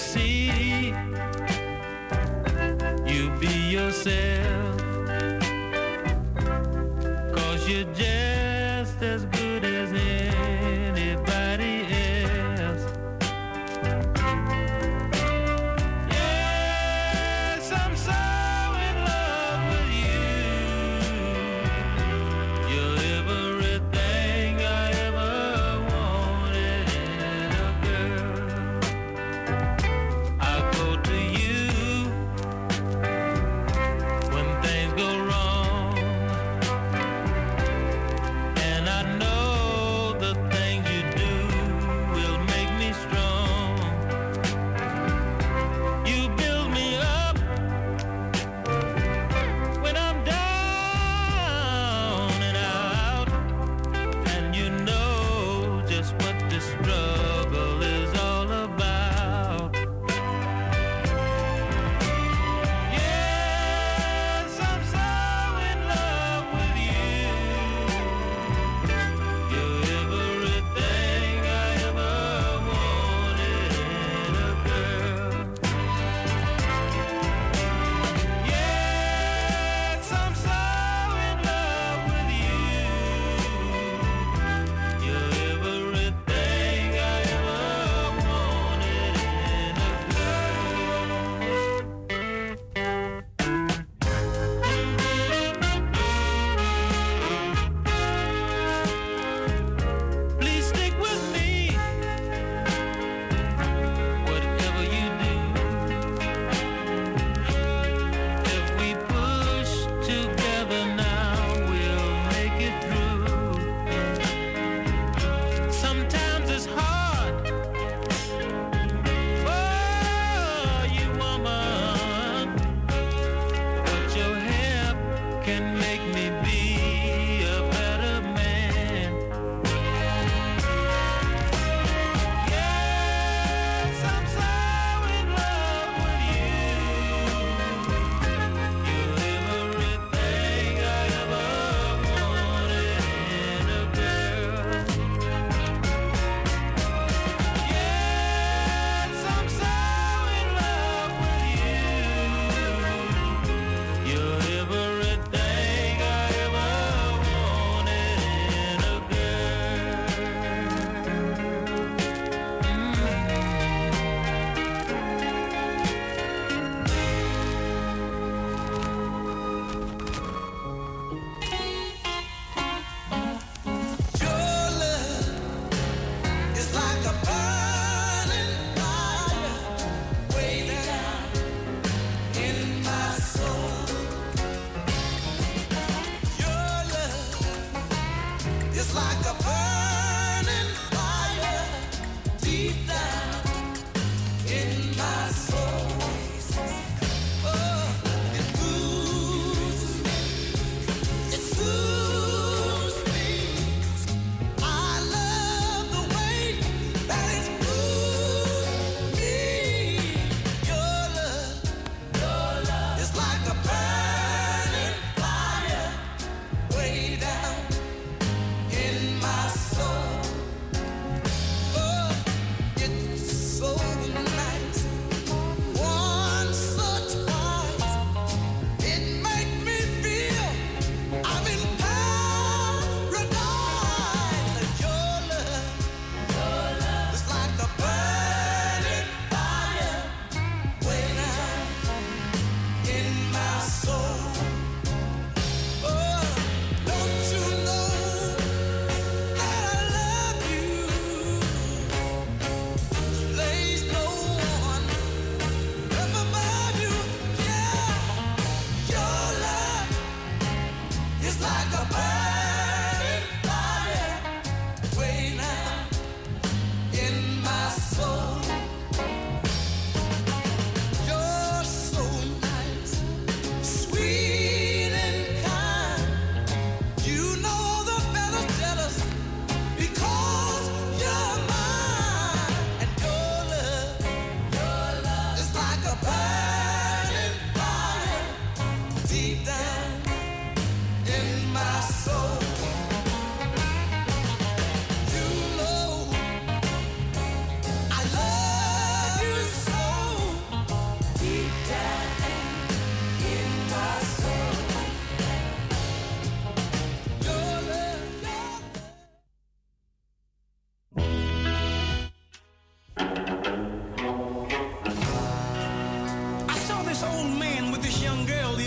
See you be yourself. Cause you're just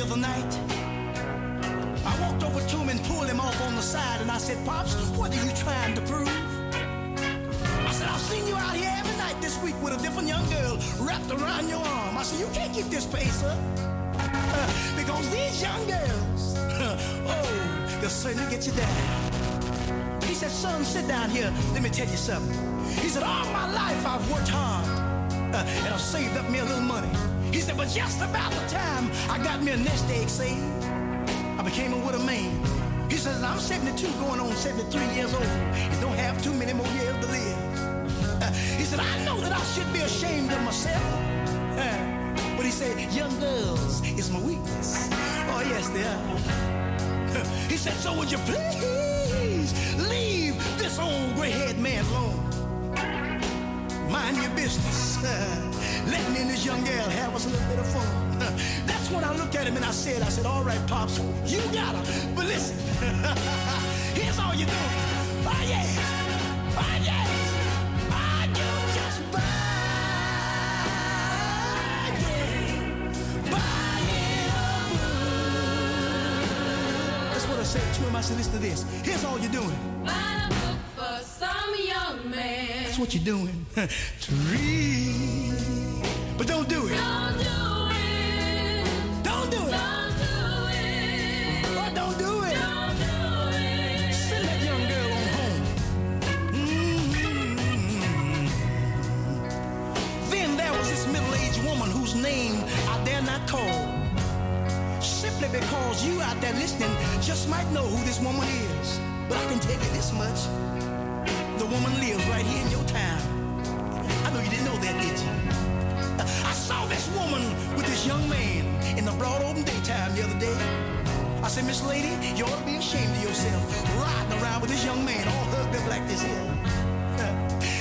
other night. I walked over to him and pulled him off on the side, and I said, Pops, what are you trying to prove? I said, I've seen you out here every night this week with a different young girl wrapped around your arm. I said, you can't keep this pace up. Uh, <laughs> because these young girls, <laughs> oh, they'll certainly get you down. He said, son, sit down here. Let me tell you something. He said, all my life I've worked hard uh, <laughs> and I've saved up me a little money. He said, but just about the time I got me a nest egg saved, I became a widow man. He says, I'm 72 going on 73 years old and don't have too many more years to live. Uh, <laughs> he said, I know that I should be ashamed of myself. Uh, <laughs> but he said, young girls is my weakness. Oh, yes, they are. <laughs> he said, so would you please leave this old gray-haired man alone? Mind your business. Let me and this young girl have us a little bit of fun. <laughs> That's when I looked at him and I said, I said, all right, Pops, you got her. But listen, <laughs> here's all you're doing. Oh, yes. Oh, yes. Oh, you just buy it. Buy it. That's what I said to him. I said, listen to this. Here's all you're doing. Buy a book for some young man. That's what you're doing. <laughs> to read. Simply because you out there listening just might know who this woman is. But I can tell you this much. The woman lives right here in your town. I know you didn't know that, did you? Uh, I saw this woman with this young man in the broad open daytime the other day. I said, Miss Lady, you ought to be ashamed of yourself riding around with this young man all hugged up like this here.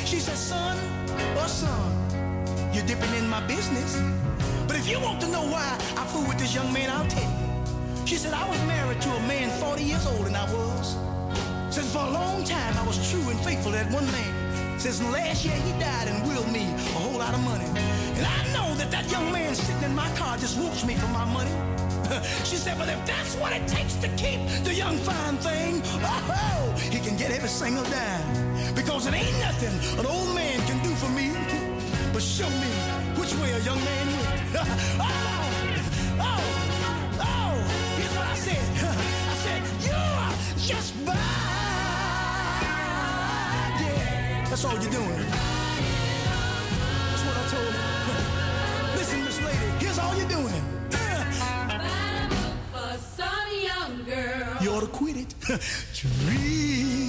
She said, son or son, you're dipping in my business. But if you want to know why I fool with this young man, I'll tell you. She said, I was married to a man 40 years older than I was. Since for a long time I was true and faithful to that one man. Since last year he died and willed me a whole lot of money. And I know that that young man sitting in my car just wants me for my money. <laughs> she said, but if that's what it takes to keep the young fine thing, oh, he can get every single dime. Because it ain't nothing an old man can do for me <laughs> but show me which way a young man. Oh, oh, oh, here's what I said. I said, you're just by. Yeah, that's all you're doing. That's what I told her. Listen, Miss Lady, here's all you're doing. You ought to quit it. Tree.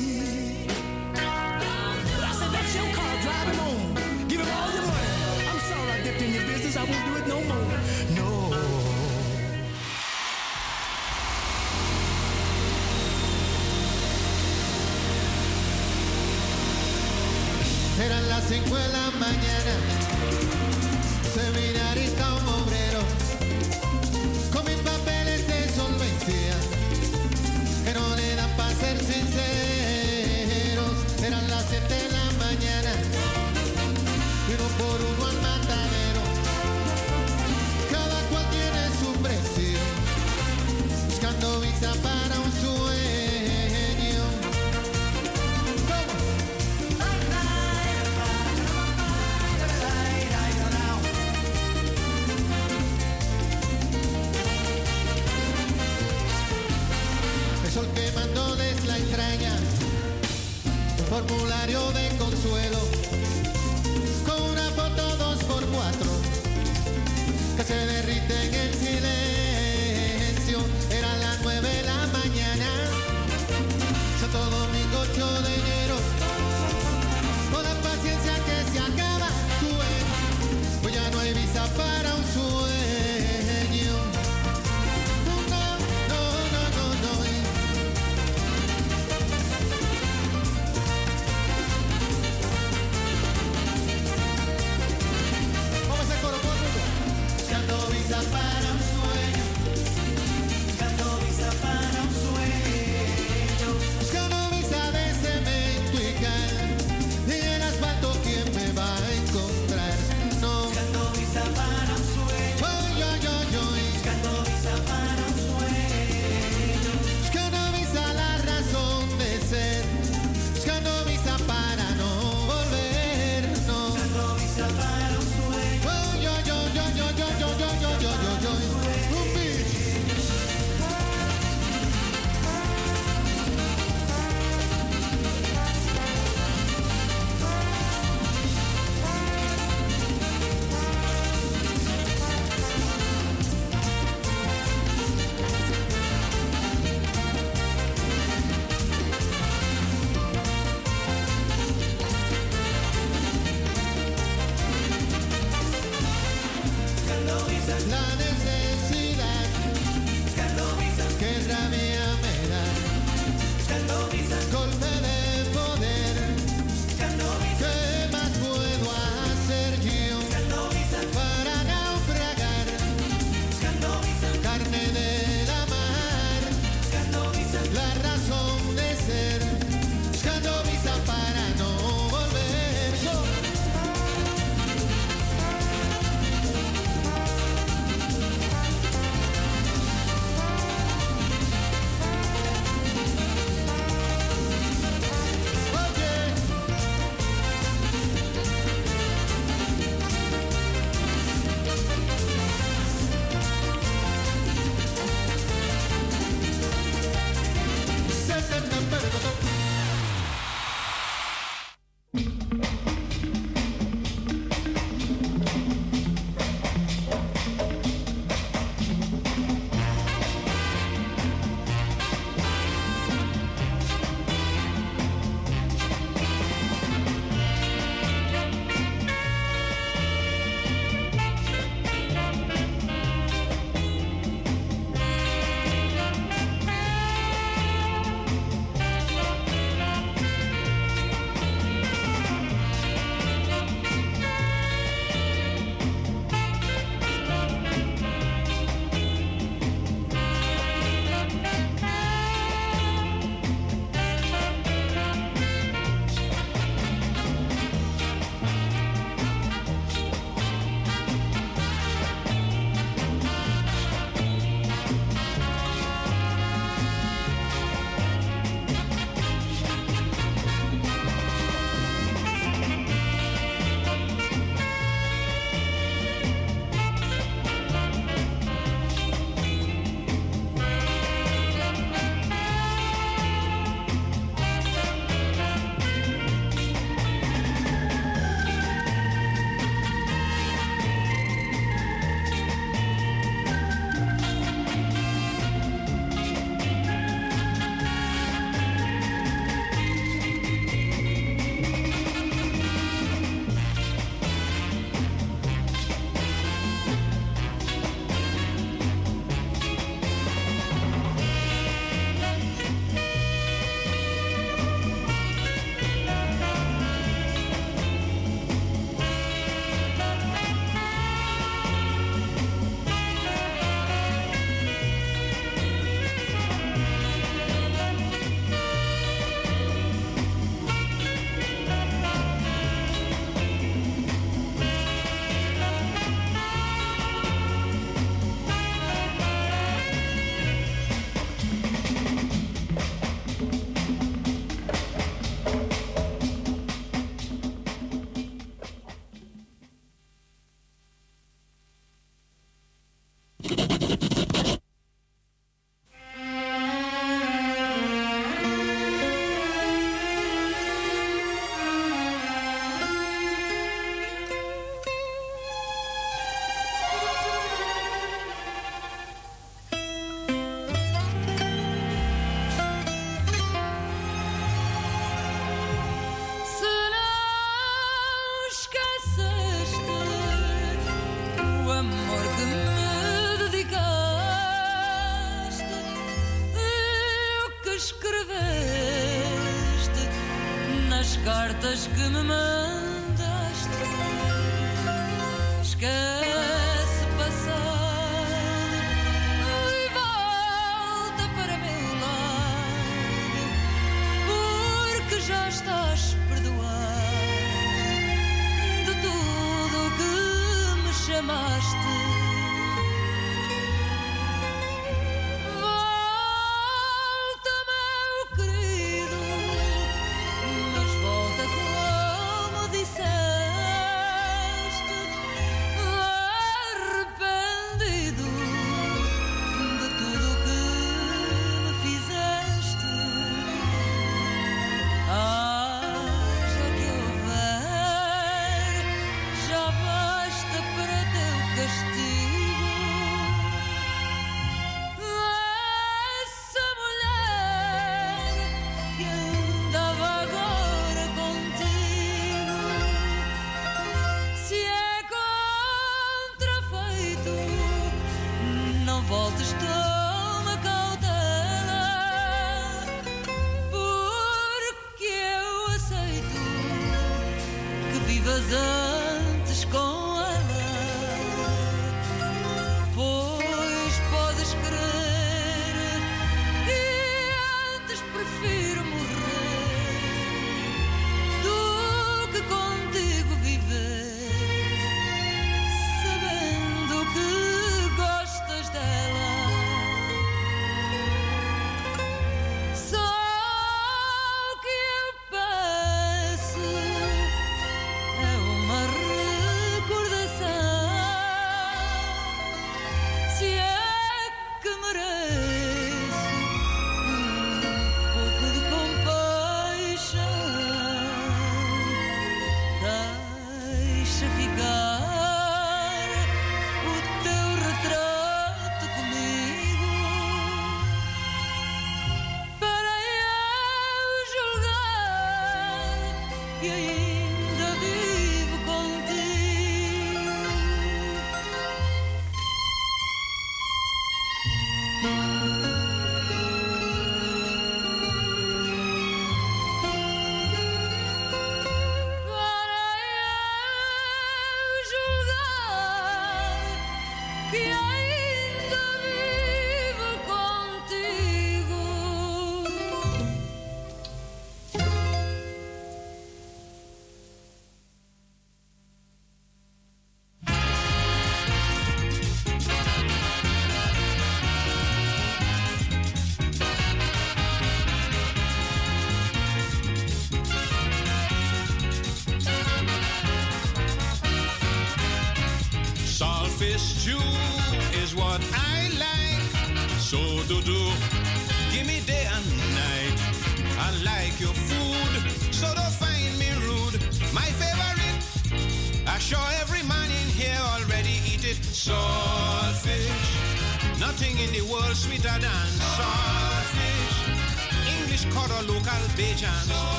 aşkımı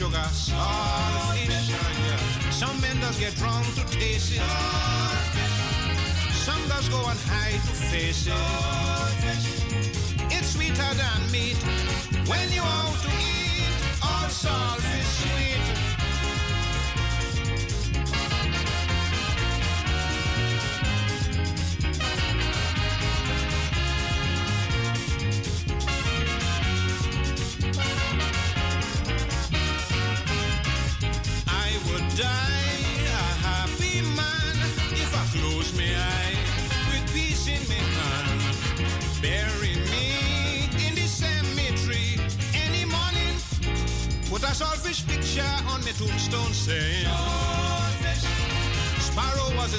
sugar, artificial. Some men does get drunk to taste it. Some does go on high to face it. It's sweeter than meat when you out to eat all salt.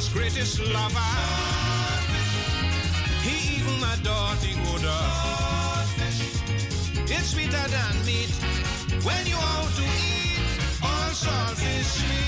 his greatest lover. He even adored the odor. It's sweeter than meat when you want to eat. All salt is sweet.